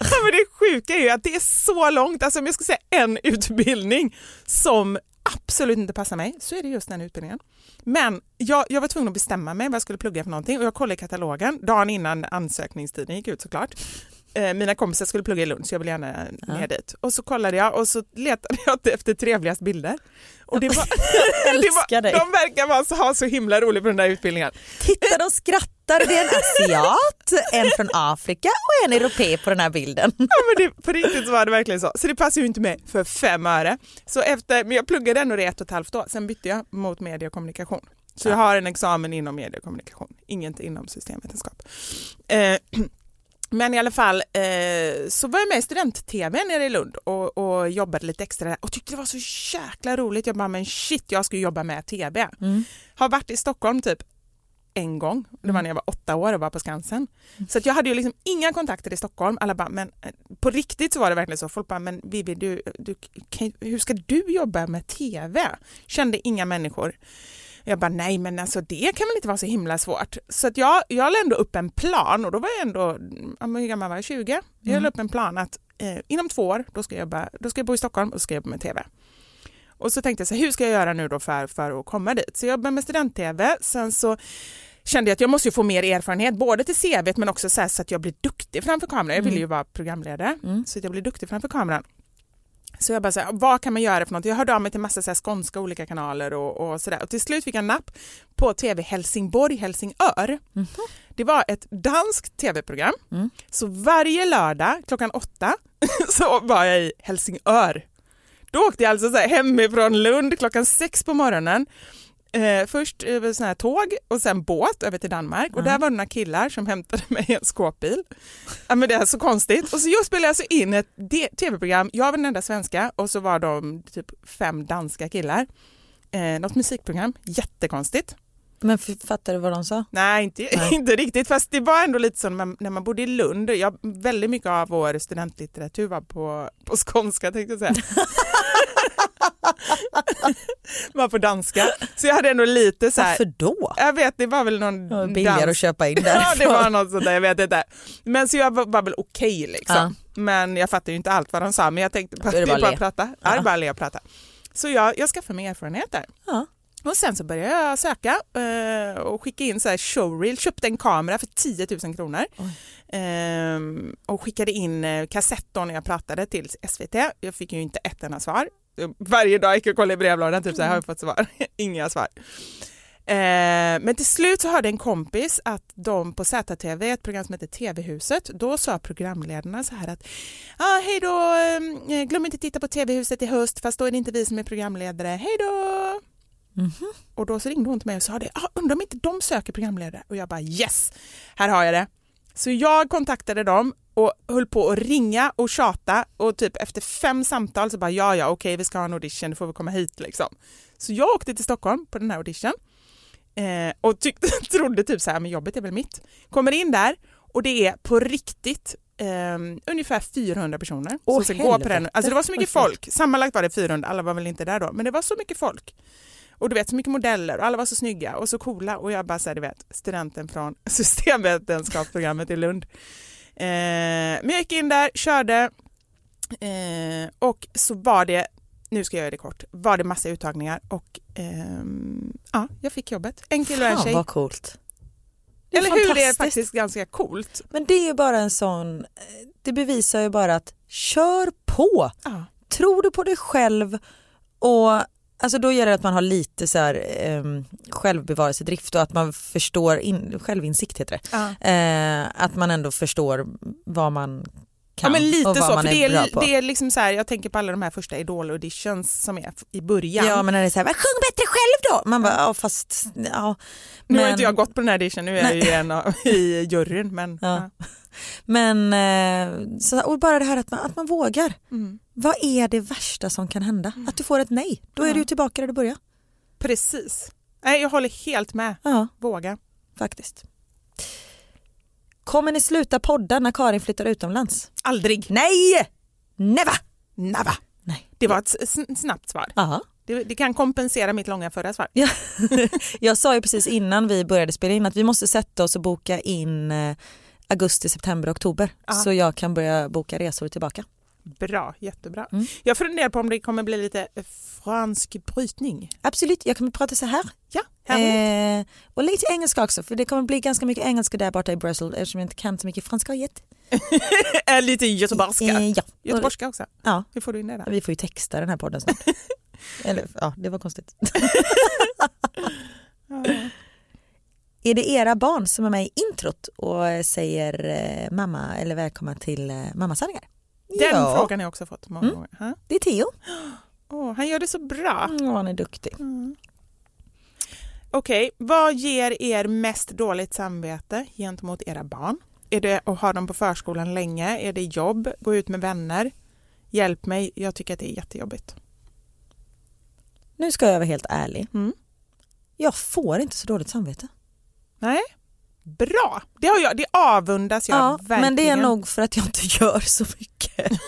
ja, men det sjuka är ju att det är så långt, alltså om jag ska säga en utbildning som absolut inte passar mig så är det just den utbildningen. Men jag, jag var tvungen att bestämma mig vad jag skulle plugga för någonting och jag kollade i katalogen dagen innan ansökningstiden gick ut såklart. Eh, mina kompisar skulle plugga i Lund så jag ville gärna Ja. ner dit. Och så kollade jag och så letade jag efter trevligast bilder. Och det var, det var, dig. de verkar vara ha så himla roligt på den där utbildningen. Titta de skrattar, det är en asiat, en från Afrika och en europé på den här bilden. Ja, men det, på riktigt så var det verkligen så. Så det passar ju inte mig för fem öre. Så efter, men jag pluggade ändå det ett och ett halvt år, sen bytte jag mot media och kommunikation. Så jag har en examen inom media och kommunikation, inget inom systemvetenskap. Eh, Men i alla fall eh, så var jag med i student-tv nere i Lund och, och jobbade lite extra där och tyckte det var så jäkla roligt. Jag bara, men shit, jag ska jobba med tv. Mm. Har varit i Stockholm typ en gång, det var när jag var åtta år och var på Skansen. Så att jag hade ju liksom inga kontakter i Stockholm. Alla bara, men eh, på riktigt så var det verkligen så. Folk bara, men Vivi, du, du, kan, hur ska du jobba med tv? Kände inga människor. Jag bara, nej men alltså det kan väl inte vara så himla svårt. Så att jag, jag la ändå upp en plan och då var jag ändå, hur gammal var jag, 20? Jag Mm. la upp en plan att eh, inom två år, då ska, jag jobba, då ska jag bo i Stockholm och ska jag jobba med tv. Och så tänkte jag så här, hur ska jag göra nu då för, för att komma dit? Så jag jobbade med student-tv, sen så kände jag att jag måste få mer erfarenhet, både till CV men också så, här, så att jag blir duktig framför kameran. Jag ville ju vara programledare, så att jag blir duktig framför kameran. Så jag bara så här, vad kan man göra för något? Jag hörde av mig till massa så här skånska olika kanaler och, och sådär. Och till slut fick jag napp på TV Helsingborg, Helsingör. Det var ett danskt tv-program. Så varje lördag klockan åtta så var jag i Helsingör. Då åkte jag alltså så här hemifrån Lund klockan sex på morgonen. Eh, först över sån här tåg och sen båt över till Danmark och där var det några killar som hämtade mig i en skåpbil. Ja, men det är så konstigt. Och så jag spelade alltså in ett tv-program, jag var den enda svenska och så var de typ fem danska killar. Eh, något musikprogram, jättekonstigt. Men fattar du vad de sa? Nej, inte, Nej. inte riktigt. Fast det var ändå lite så när man, när man bodde i Lund. Jag, väldigt mycket av vår studentlitteratur var på, på skånska tänkte jag säga. var på danska. Så jag hade ändå lite så här. Varför då? Jag vet, det var väl någon Det var billigare dans- att köpa in Ja, det därifrån. var något sånt där, jag vet inte. Men så jag var, var väl okej liksom. Ja. Men jag fattade ju inte allt vad de sa, men jag tänkte är det bara är bara att prata. Ja. är bara le och prata. Så jag, jag skaffade mig erfarenhet där. Ja. Och sen så började jag söka eh, och skicka in så här showreel, köpte en kamera för 10 000 kronor Ehm, och skickade in eh, kassett då när jag pratade till SVT. Jag fick ju inte ett enda svar. Varje dag gick jag och kollade i brevlådan, typ så här, har jag fått svar? Inga svar. Eh, men till slut så hörde en kompis att de på ZTV, ett program som heter TV-huset, då sa programledarna så här att ah, hej då, eh, glöm inte titta på TV-huset i höst fast då är det inte vi som är programledare, hej då! Och då så ringde hon till mig och sa det, ah, undrar om inte de söker programledare? Och jag bara yes, här har jag det. Så jag kontaktade dem och höll på att ringa och tjata och typ efter fem samtal så bara ja ja okej vi ska ha en audition, då får vi komma hit liksom. Så jag åkte till Stockholm på den här audition eh, och tyckte, trodde typ så här, men jobbet är väl mitt. Kommer in där och det är på riktigt eh, ungefär 400 personer Åh, som ska gå på den. Alltså det var så mycket folk, sammanlagt var det 400, alla var väl inte där då, men det var så mycket folk. Och du vet så mycket modeller och alla var så snygga och så coola och jag bara så här, du vet studenten från systemvetenskapsprogrammet i Lund. Eh, men jag gick in där, körde eh, och så var det, nu ska jag göra det kort, var det massa uttagningar och ehm, ja, jag fick jobbet. En kille och en Fan tjej. vad coolt. Eller hur, det är faktiskt ganska coolt. Men det är ju bara en sån, det bevisar ju bara att kör på. Ja. Tror du på dig själv och alltså då gör det att man har lite så här, um, självbevarelsedrift och att man förstår, in, självinsikt heter det. Ja. Eh, att man ändå förstår vad man kan Ja men lite så, för det är är, det är liksom så här, jag tänker på alla de här första idol-auditions som är i början. Ja men när det är så här, "Men sjung bättre själv då! Man bara, ja fast, ja. Nu har Men- inte jag gått på den här audition, nu är jag ju en av, i juryn. Men, Ja. Men eh, så, och bara det här att man, att man vågar. Mm. Vad är det värsta som kan hända? Att du får ett nej. Då är du ju tillbaka där du började. Precis. Nej, jag håller helt med. Ja, Våga. faktiskt. Kommer ni sluta podda när Karin flyttar utomlands? Aldrig. Nej! Never! Nava. Nej. Det var ett snabbt svar. Aha. Det, det kan kompensera mitt långa förra svar. Ja. Jag sa ju precis innan vi började spela in att vi måste sätta oss och boka in eh, augusti, september, oktober Ja. så jag kan börja boka resor tillbaka. Bra, jättebra. Mm. Jag funderar på om det kommer bli lite eh, fransk brytning. Absolut, jag kommer prata så här. Ja. Eh, och lite engelska också för det kommer bli ganska mycket engelska där borta i Bryssel eftersom jag inte kan så mycket franska yet. Eh, lite göteborgska. Eh, ja. Göteborgska också. Ja, Hur får du in det där? vi får ju texta den här podden snart. Eller ja, det var konstigt. Är det era barn som är med i introt och säger eh, mamma eller välkomna till mammasanningar? Den ja, frågan har jag också fått många Mm. gånger. Ha? det är Theo. Åh, han gör det så bra. Mm, han är duktig. Okej, vad ger er mest dåligt samvete gentemot era barn? Är det att ha dem på förskolan länge? Är det jobb? Gå ut med vänner? Hjälp mig, jag tycker att det är jättejobbigt. Nu ska jag vara helt ärlig. Mm. Jag får inte så dåligt samvete. Nej, bra. Det, har jag, det avundas jag Ja, verkligen. men det är nog för att jag inte gör så mycket.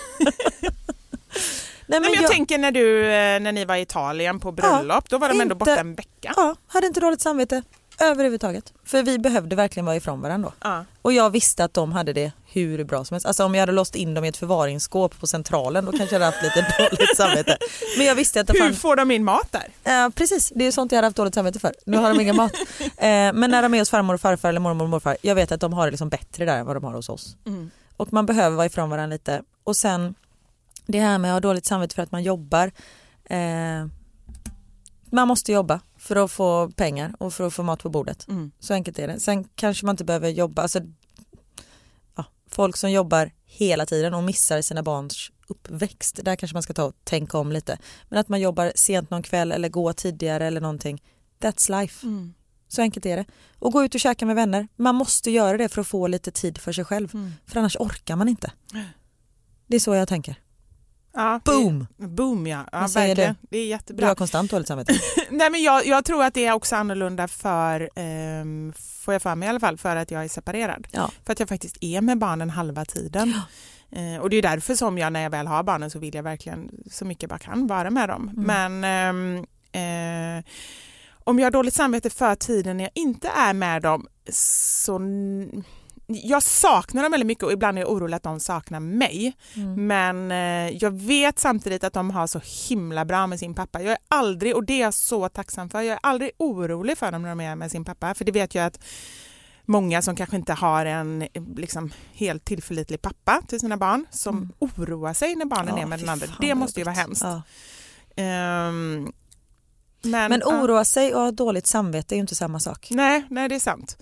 Nej, Nej, men jag, tänker när, du, eh, när ni var i Italien på bröllop, då var de ändå inte- borta en vecka. Ja, hade inte dåligt samvete överhuvudtaget. För vi behövde verkligen vara ifrån varandra då. Ja. Och jag visste att de hade det hur bra som helst. Alltså om jag hade låst in dem i ett förvaringsskåp på centralen då kanske jag hade haft lite dåligt samvete. Men jag visste att det Hur fanns... får de in mat där? Ja precis, det är sånt jag hade haft dåligt samvete för. Nu har de ingen mat. Eh, men när de är hos farmor och farfar eller mormor och morfar, jag vet att de har det liksom bättre där än vad de har hos oss. Mm. Och man behöver vara ifrån varandra lite. Och sen det här med att ha dåligt samvete för att man jobbar. Eh, man måste jobba för att få pengar och för att få mat på bordet. Mm. Så enkelt är det. Sen kanske man inte behöver jobba, alltså, ja, folk som jobbar hela tiden och missar sina barns uppväxt, där kanske man ska ta och tänka om lite. Men att man jobbar sent någon kväll eller går tidigare eller någonting, that's life. Mm. Så enkelt är det. Och gå ut och käka med vänner, man måste göra det för att få lite tid för sig själv. Mm. För annars orkar man inte. Det är så jag tänker. Ja, Boom! Det, boom ja, ja verkligen. du? Det är Du jättebra. har konstant dåligt samvete. Nej, men jag, jag tror att det är också annorlunda för, ehm, får jag för mig i alla fall, för att jag är separerad. Ja. För att jag faktiskt är med barnen halva tiden. Eh, och det är därför som jag när jag väl har barnen så vill jag verkligen så mycket jag bara kan vara med dem. Mm. Men ehm, eh, om jag har dåligt samvete för tiden när jag inte är med dem så jag saknar dem väldigt mycket och ibland är jag orolig att de saknar mig. Mm. Men eh, jag vet samtidigt att de har så himla bra med sin pappa. Jag är aldrig, och det är jag så tacksam för, jag är aldrig orolig för dem när de är med sin pappa. För det vet jag att många som kanske inte har en liksom, helt tillförlitlig pappa till sina barn som oroar sig när barnen är med den andra. Det måste ju vara hemskt. Ja. Ehm, men, Men ja. oroa sig och ha dåligt samvete är ju inte samma sak. Nej, nej det är sant.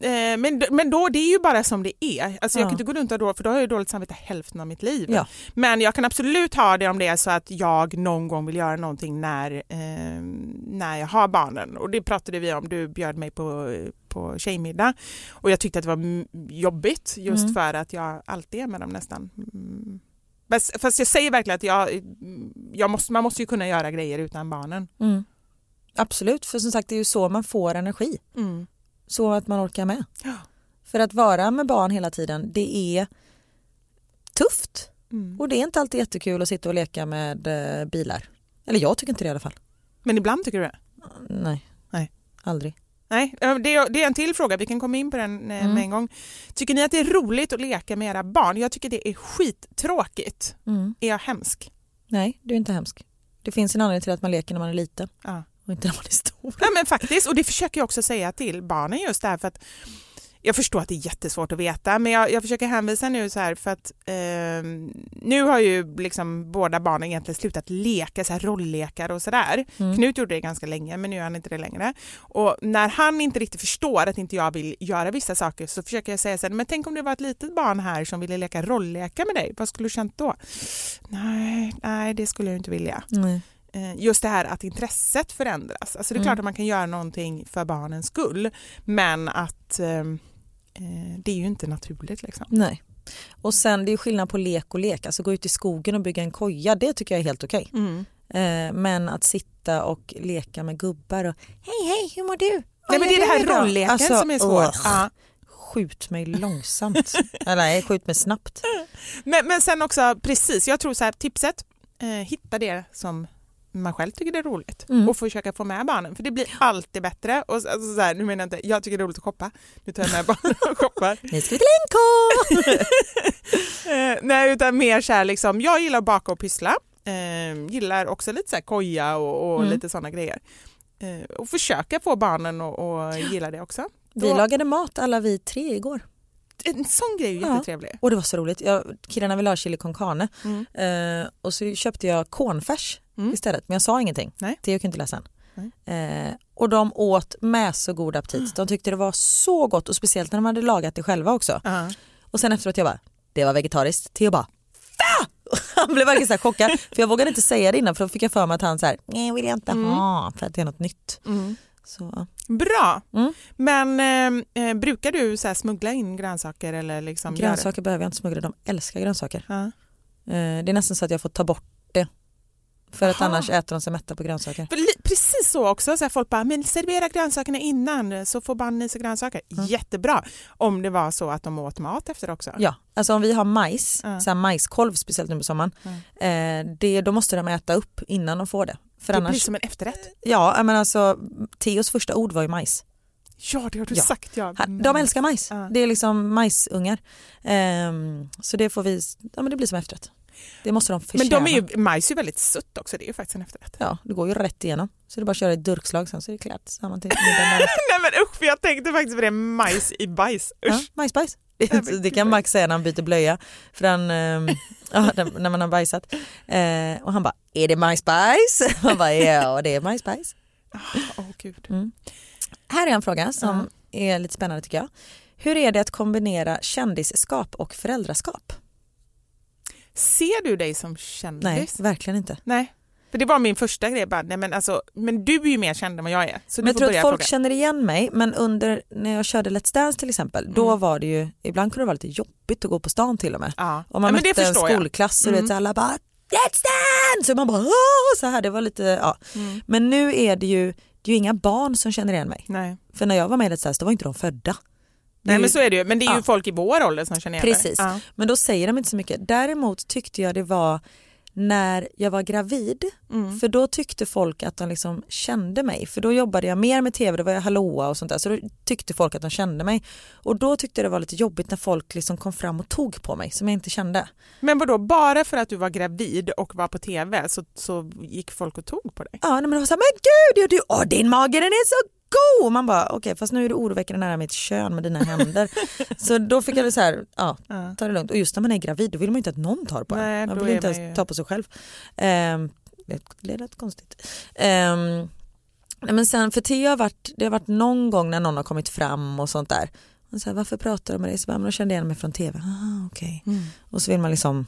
Eh, Men, men då, det är ju bara som det är. Alltså jag Ja. kan inte gå runt och dåligt, för då har jag dåligt samvete hälften av mitt liv. Ja. Men jag kan absolut ha det om det är så att jag någon gång vill göra någonting när, eh, när jag har barnen. Och det pratade vi om, du bjöd mig på, på tjejmiddag och jag tyckte att det var jobbigt just Mm. för att jag alltid är med dem nästan. Mm. Fast jag säger verkligen att jag, jag måste, man måste ju kunna göra grejer utan barnen. Mm. Absolut, för som sagt det är ju så man får energi. Mm. Så att man orkar med. Ja. För att vara med barn hela tiden, det är tufft. Mm. Och det är inte alltid jättekul att sitta och leka med eh, bilar. Eller jag tycker inte det i alla fall. Men ibland tycker du det? Nej. Nej. Aldrig. Nej, eh, det är, en till fråga. Vi kan komma in på den eh, Mm. med en gång. Tycker ni att det är roligt att leka med era barn? Jag tycker det är skittråkigt. Mm. Är jag hemsk? Nej, du är inte hemsk. Det finns en anledning till att man leker när man är liten Ja. Och inte när man är stor. Nej, men faktiskt, och det försöker jag också säga till barnen just därför att jag förstår att det är jättesvårt att veta men jag, jag försöker hänvisa nu så här för att eh, nu har ju liksom båda barnen egentligen slutat leka så här rolllekar och sådär. Mm. Knut gjorde det ganska länge men nu gör han inte det längre. Och när han inte riktigt förstår att inte jag vill göra vissa saker så försöker jag säga så här, men tänk om det var ett litet barn här som ville leka rolllekar med dig, vad skulle du känt då? Nej, nej det skulle jag inte vilja. Nej. Eh, just det här att intresset förändras. Alltså det är Mm. klart att man kan göra någonting för barnens skull men att eh, eh, det är ju inte naturligt. Liksom. Nej. Och sen det är skillnad på lek och lek. Alltså gå ut i skogen och bygga en koja, det tycker jag är helt okej. Mm. Eh, men att sitta och leka med gubbar och hej hej hur mår du? Nej, men det är det här du idag?" rollleken Alltså, som är svår. åh, Ja. Skjut mig långsamt. Eller nej, skjut mig snabbt. Men, men sen också, precis, jag tror så här, tipset, eh, hitta det som man själv tycker det är roligt Mm. och försöka få med barnen för det blir alltid bättre. Och så, alltså så här, nu menar jag inte, jag tycker det är roligt att shoppa, nu tar jag med barnen och shoppar. Nu ska vi till NK! Eh, nej, utan mer så här liksom, jag gillar att baka och pyssla. Eh, gillar också lite så här koja och, och Mm. lite sådana grejer. Eh, och försöka få barnen att gilla det också. Vi Då- lagade mat alla vi tre igår. En sån grej är Ja. jättetrevlig. Och det var så roligt. Jag, killarna ville ha chili con carne Mm. eh, och så köpte jag cornfärs Mm. istället. Men jag sa ingenting. Nej. Theo kan inte läsa än. Eh, och de åt med så god aptit. De tyckte det var så gott och speciellt när de hade lagat det själva också. Ja. Och sen efteråt jag bara, det var vegetariskt. Theo bara, Va? Han blev verkligen så här chockad för jag vågade inte säga det innan för då fick jag för mig att han så här, nej vill jag inte Mm. ha för att det är något nytt. Mm. Så. Bra! Mm. Men eh, eh, brukar du så smuggla in grönsaker? Eller liksom Grönsaker behöver jag inte smuggla, de älskar grönsaker. Ja. Eh, Det är nästan så att jag får ta bort. För att Aha. annars äter de sig mätta på grönsaker. För Precis så också, så här folk bara, men servera grönsakerna innan så får barnen i sig grönsaker. Jättebra! Om det var så att de åt mat efter också. Ja, alltså om vi har majs, Ja. så här majskolv speciellt nu på sommaren, eh, det, då måste de äta upp innan de får det. För det annars, blir som en efterrätt. Ja, men alltså Theos första ord var ju majs. Ja, det har du Ja. sagt. Ja. Han- De älskar majs. Det är liksom majsungar. Ehm, så det får vi, ja men det blir som efterrätt. Det måste de Men förtjäna. de är ju, majs är ju väldigt sött också, det är ju faktiskt en efterrätt. Ja, det går ju rätt igenom. Så det är bara att köra ett durkslag sen så är det klart. Så har man till. Nej men usch, för jag tänkte faktiskt på det, majs i bajs. Usch. Ja, majsbajs. Det, kan Max säga när han byter blöja. För han, ehm, ja, när man har bajsat. Eh, och han bara, är det majsbajs? Man bara, ja det är majsbajs. Åh gud. Mm. Här är en fråga som är lite spännande tycker jag. Hur är det att kombinera kändisskap och föräldraskap? Ser du dig som kändis? Nej, verkligen inte. Nej. För det var min första grej, bara, nej, men, alltså, men du är ju mer känd än vad jag är. Så Men jag tror att folk fråga. känner igen mig men under när jag körde Let's Dance till exempel då Mm. var det ju ibland kunde det vara lite jobbigt att gå på stan till och med. Ja. Om man ja, mötte en skolklass och Mm. mm. alla bara Let's Dance! Så man bara Åh! så här det var lite ja. Mm. Men nu är det ju det är ju inga barn som känner igen mig. Nej. För när jag var med i Let's Dance då var inte de födda. Nej men så är det ju, men det är ju Ja. folk i vår ålder som känner igen Precis. Ja. men då säger de inte så mycket. Däremot tyckte jag det var när jag var gravid, Mm. för då tyckte folk att de liksom kände mig. För då jobbade jag mer med tv, då var jag hallåa och sånt där. Så då tyckte folk att de kände mig. Och då tyckte jag det var lite jobbigt när folk liksom kom fram och tog på mig som jag inte kände. Men vadå, bara för att du var gravid och var på tv så, så gick folk och tog på dig? Ja, men de såhär, men gud, du, åh, din mage den är så god! Och Man bara, okej fast nu är du oroväckande nära mitt kön med dina händer. så då fick jag det så här, ja, ta det lugnt. Och just när man är gravid då vill man ju inte att någon tar på Nej, en. Man vill inte man ju- ta på sig själv. Ehm, det lät konstigt. Nej, men sen, för Theo har varit, det har varit någon gång när någon har kommit fram och sånt där. Och så här, varför pratar de med dig? Så bara, men de kände igen mig från tv. Ah, okej. Mm. Och så vill man liksom,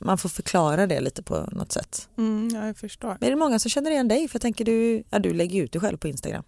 man får förklara det lite på något sätt. Mm, ja, jag förstår. Men är det många som känner igen dig? För jag tänker du, ja, du lägger ut dig själv på Instagram.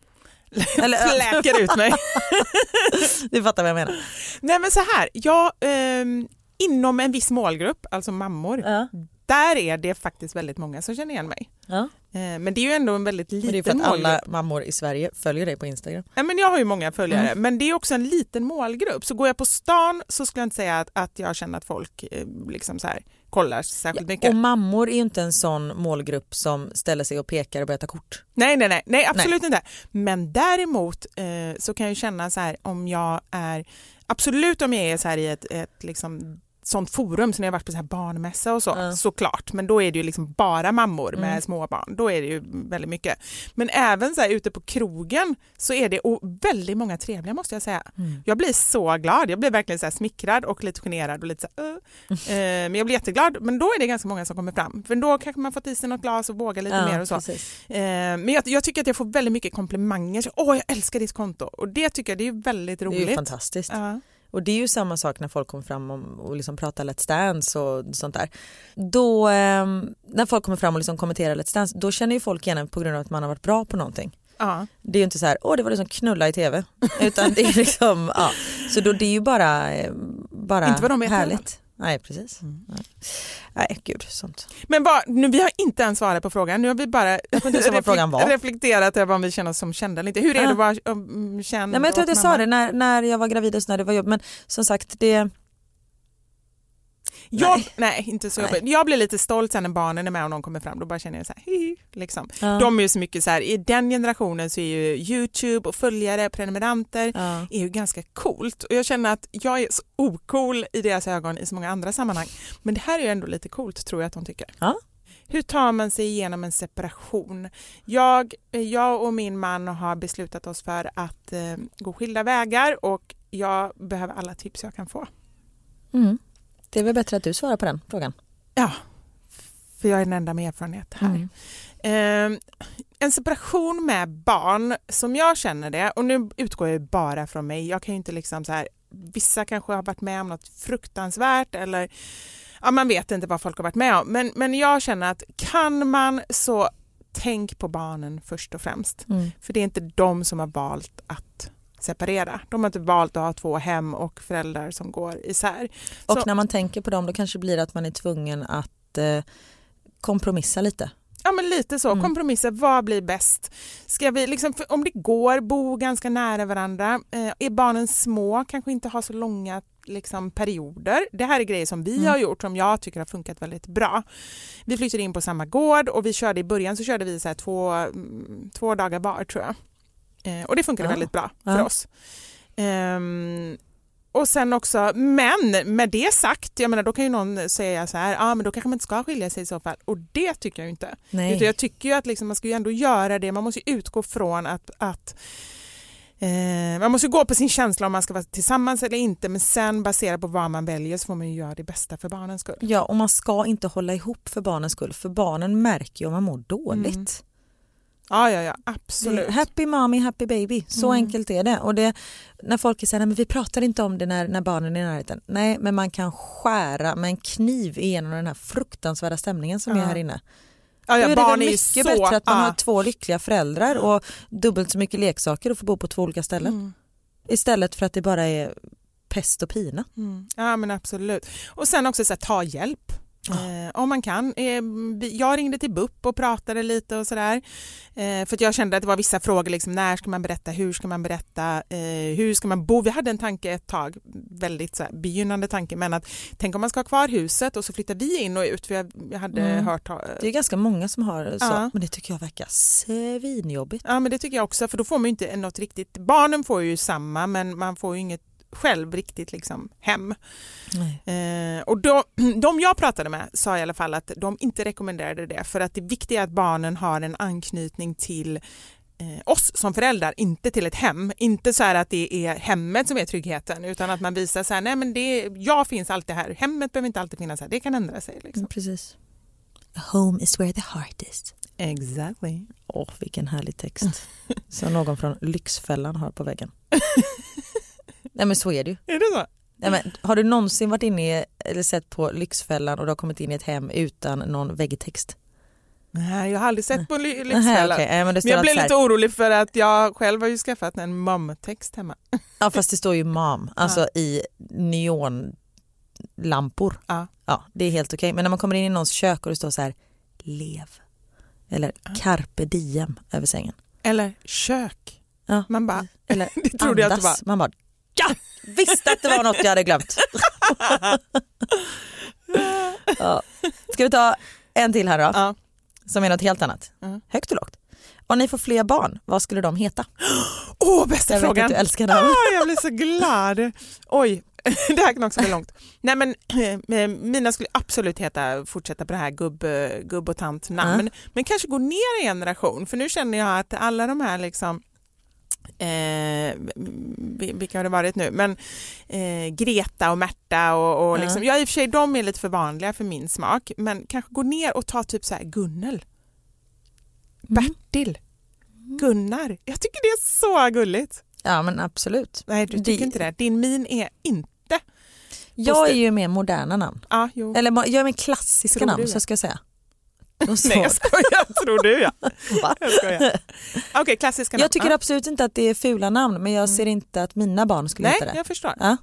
Eller- Fläker ut mig. Du fattar vad jag menar. Nej men så här, jag, ehm, inom en viss målgrupp, alltså mammor, Ja. där är det faktiskt väldigt många som känner igen mig. Ja. Eh, men det är ju ändå en väldigt Men det är liten för att målgrupp. alla mammor i Sverige följer dig på Instagram. Ja, men jag har ju många följare, Mm. men det är också en liten målgrupp. Så går jag på stan så skulle jag inte säga att, att jag känner att folk eh, liksom så här, kollar särskilt mycket. Och mammor är ju inte en sån målgrupp som ställer sig och pekar och börjar ta kort. Nej, nej, nej, nej absolut inte. Men däremot eh, så kan jag känna så här om jag är, absolut om jag är så här i ett, ett liksom sånt forum som när jag varit på så här barnmässa och så, Ja. såklart. Men då är det ju liksom bara mammor med Mm. små barn. Då är det ju väldigt mycket. Men även så här ute på krogen så är det och väldigt många trevliga måste jag säga. Mm. Jag blir så glad. Jag blir verkligen så smickrad och lite generad och lite så här, uh. Men jag blir jätteglad. Men då är det ganska många som kommer fram. För då kanske man fått i sig något glas och vågar lite mer och så. precis. Eh, men jag, jag tycker att jag får väldigt mycket komplimanger. Så, Åh, jag älskar ditt konto. Och det tycker jag det är väldigt Det är roligt. ju fantastiskt. Och det är ju samma sak när folk kommer fram och, liksom pratar Let's Dance och sånt där. Då, ehm, när folk kommer fram och liksom kommenterar Let's Dance, då känner ju folk igen en på grund av att man har varit bra på någonting. Ja. Det är ju inte så här, åh det var det som knulla i tv. Utan det är liksom, ja. Så då det är ju bara, eh, bara Inte vad de vet härligt. Nej precis. Nej. Nej gud sånt. Men vad, nu, vi har inte ens svarat på frågan. Nu har vi bara var. reflekterat över om vi känner oss som kända eller inte. Hur är Ja. det att vara um, känd Nej men jag tror att jag sa mamma? det när, när jag var gravid och så när det var jobb men som sagt det, Jag, Nej. nej. inte så Nej. jobbigt. Jag blir lite stolt sen när barnen är med och någon kommer fram. Då bara känner jag så här, hihi, liksom. Ja. De är ju så mycket så här, i den generationen så är ju Youtube och följare, prenumeranter ja. är ju ganska coolt och jag känner att jag är så ocool i deras ögon i så många andra sammanhang. Men det här är ju ändå lite coolt tror jag att de tycker. Ja. Hur tar man sig igenom en separation? Jag, jag och min man har beslutat oss för att eh, gå skilda vägar och jag behöver alla tips jag kan få. Mm. Det är väl bättre att du svarar på den frågan. Ja, för jag är den enda med erfarenhet här. Mm. Eh, en separation med barn, som jag känner det, och nu utgår jag bara från mig, jag kan ju inte liksom så här, vissa kanske har varit med om något fruktansvärt eller ja, man vet inte vad folk har varit med om, men, men jag känner att kan man så tänk på barnen först och främst. Mm. För det är inte de som har valt att separera. De har inte valt att ha två hem och föräldrar som går isär. Och Så- när man tänker på dem då kanske det blir att man är tvungen att eh, kompromissa lite. Ja men lite så, Mm. kompromisser, vad blir bäst? Ska vi liksom, om det går, bo ganska nära varandra. Eh, är barnen små, kanske inte ha så långa liksom, perioder. Det här är grejer som vi Mm. har gjort som jag tycker har funkat väldigt bra. Vi flyttade in på samma gård och vi körde i början så körde vi så två, mm, två dagar var tror jag. Eh, och det funkade Ja. väldigt bra för Ja. oss. Ehm, och sen också, men med det sagt, jag menar då kan ju någon säga så här, ja ah, men då kanske man inte ska skilja sig i så fall. Och det tycker jag ju inte. Nej. Utan jag tycker ju att liksom, man ska ju ändå göra det, man måste utgå från att, att eh, man måste gå på sin känsla om man ska vara tillsammans eller inte men sen baserat på vad man väljer så får man ju göra det bästa för barnens skull. Ja, och man ska inte hålla ihop för barnens skull för barnen märker ju om man mår dåligt. Mm. Ja, ja, ja, absolut. Det- Happy mommy, happy baby. Så Mm. enkelt är det. Och det, när folk säger att vi pratar inte om det när, när barnen är i närheten. Nej, men man kan skära med en kniv igenom den här fruktansvärda stämningen som Ja. är här inne. Ja, Då ja, är det väl mycket så... bättre att man ja. har två lyckliga föräldrar och dubbelt så mycket leksaker och får bo på två olika ställen. Mm. Istället för att det bara är pest och pina. Mm. Ja men absolut. Och sen också så här, ta hjälp. Eh, om man kan. Eh, jag ringde till BUP och pratade lite och sådär. Eh, för jag kände att det var vissa frågor, liksom, när ska man berätta, hur ska man berätta, eh, hur ska man bo? Vi hade en tanke ett tag, väldigt så här, begynnande tanke, men att tänk om man ska ha kvar huset och så flyttar vi in och ut. För jag, jag hade Mm. hört... eh, Det är ganska många som har så, Ja. men det tycker jag verkar svinjobbigt. Ja men det tycker jag också för då får man ju inte något riktigt, barnen får ju samma men man får ju inget själv riktigt liksom hem. Eh, och då, de jag pratade med sa i alla fall att de inte rekommenderade det för att det viktiga är att barnen har en anknytning till eh, oss som föräldrar, inte till ett hem. Inte så här att det är hemmet som är tryggheten utan att man visar så här, nej men det, jag finns alltid här, hemmet behöver inte alltid finnas här, det kan ändra sig. Liksom. Mm, Precis. Home is where the heart is. Exactly. Åh, vilken härlig text. Som någon från Lyxfällan har på väggen. Nej men så är det ju. Är det så? Nej, men, har du någonsin varit inne i, eller sett på Lyxfällan och du har kommit in i ett hem utan någon väggtext? Nej, jag har aldrig sett på Ly- Lyxfällan. okej. Nej, men Men jag blev här- lite orolig för att jag själv har ju skaffat en momtext hemma. Ja fast det står ju mom, alltså i neonlampor. Ja. Ja, det är helt okej. Men när man kommer in i någons kök och det står så här lev eller carpe diem över sängen. Eller kök. Ja. Man bara, Eller det trodde jag att det andas. var. Man bara ja, visste att det var något jag hade glömt. ja. Ska vi ta en till här då? Ja. Som är något helt annat. Mm. Högt och lågt. Om ni får fler barn, vad skulle de heta? Åh, bästa Jag vet frågan. att du älskar namn. Ah, jag blir så glad. Oj, det här kan också bli långt. Nej, men, eh, mina skulle absolut heta, fortsätta på det här gubb, eh, gubb och tant namn, men kanske gå ner i en generation. För nu känner jag att alla de här liksom Eh, vi- vilka har det varit nu? Men eh, Greta och Märta och, och liksom, ja i och för sig de är lite för vanliga för min smak, men kanske gå ner och ta typ så här Gunnel, Bertil, Gunnar. Jag tycker det är så gulligt. Ja men absolut. Nej, du tycker Det- inte det. Din min är inte... Jag är ju mer moderna namn. Jo. Eller jag är mer klassiska namn så ska jag säga. Nej, jag skojar. Tror du ja. Va? Jag skojar. Okej, klassiska namn. Jag tycker absolut inte att det är fula namn men jag ser inte att mina barn skulle Nej, heta det. jag förstår. Ja.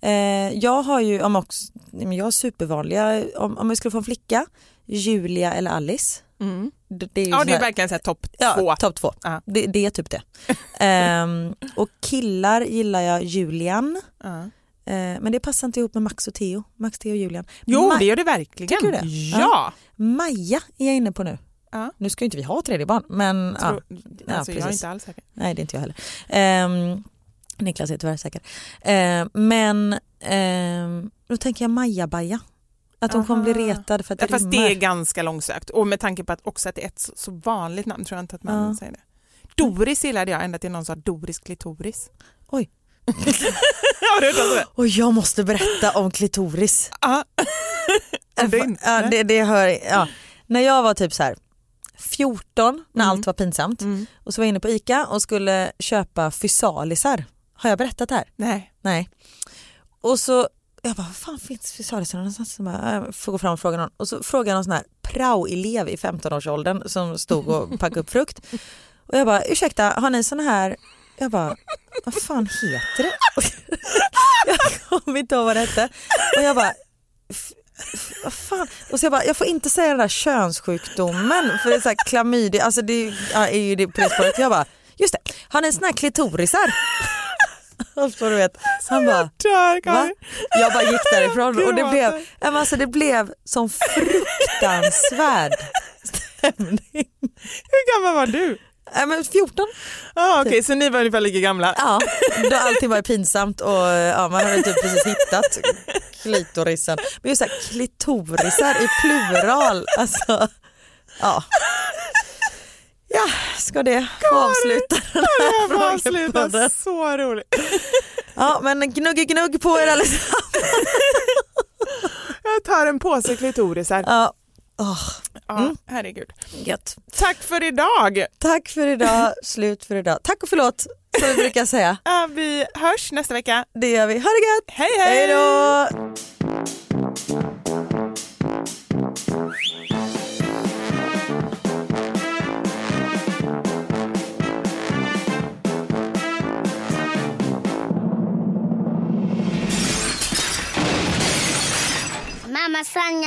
Eh, jag har ju, om också, nej, jag har supervanliga, om, om jag skulle få en flicka, Julia eller Alice. Mm. Det, det är Ja, det är verkligen så topp ja, två. topp två. Ja. Det, det är typ det. Ehm, och killar gillar jag Julian. Ja. Eh, men det passar inte ihop med Max och Theo. Max, Theo och Julian. Jo, Ma- det gör det verkligen. Tycker du det? Ja. Maja är jag inne på nu. Ja. Nu ska ju inte vi ha tredje barn men Tror, ja, alltså, jag är inte alls säker. nej det är inte jag heller. Ehm, Niklas är tyvärr säker. Ehm, men ehm, då tänker jag Maja-Baja. Att hon kommer bli retad för att Ja, det fast rimmar. det är ganska långsökt. Och med tanke på att också att det är ett så, vanligt namn tror jag inte att man Ja. säger det. Doris gillade jag ända till någon sa Doris klitoris. Oj. Har du hört om det? Och jag måste berätta om klitoris. Ja. Det ja, det, det hör, ja. När jag var typ så här 14 när Mm. allt var pinsamt Mm. och så var jag inne på ICA och skulle köpa fysalisar. Har jag berättat det här? Nej. Nej. Och så jag bara, vad fan finns frisörerna någonstans? Så bara, Jag får gå fram och fråga någon. Och så frågade jag någon sån här prao-elev i 15-årsåldern som stod och packade upp frukt. Och jag bara, ursäkta, har ni såna här jag bara, vad fan heter det? jag kommer inte ihåg vad det hette. Och jag bara, "F- f- vad fan? Och så jag bara, jag får inte säga den där könssjukdomen för det är så här klamydia, alltså det är ju det på det spåret. Jag bara, just det, har ni såna här klitorisar? Och så du vet, han bara, va? Jag bara gick därifrån och det blev, alltså det blev som fruktansvärd stämning. Hur gammal var du? Ja, men 14. Ah, Okej, så ni var ungefär lika gamla? Ja, då allting var pinsamt och ja, man hade typ precis hittat klitorisen. Men just så här, klitorisar i plural, alltså ja. Ja, ska det få avsluta den här avsluta, frågepodden? så roligt. Ja, men gnugg gnugg på er allihopa. Jag tar en påse klitorisar. Ja. Åh, Ja, herregud. gött. Tack för idag. Tack för idag, slut för idag. Tack och förlåt som vi brukar säga. Ja, vi hörs nästa vecka. Det gör vi. Ha det gött! Hej hej! Hej då!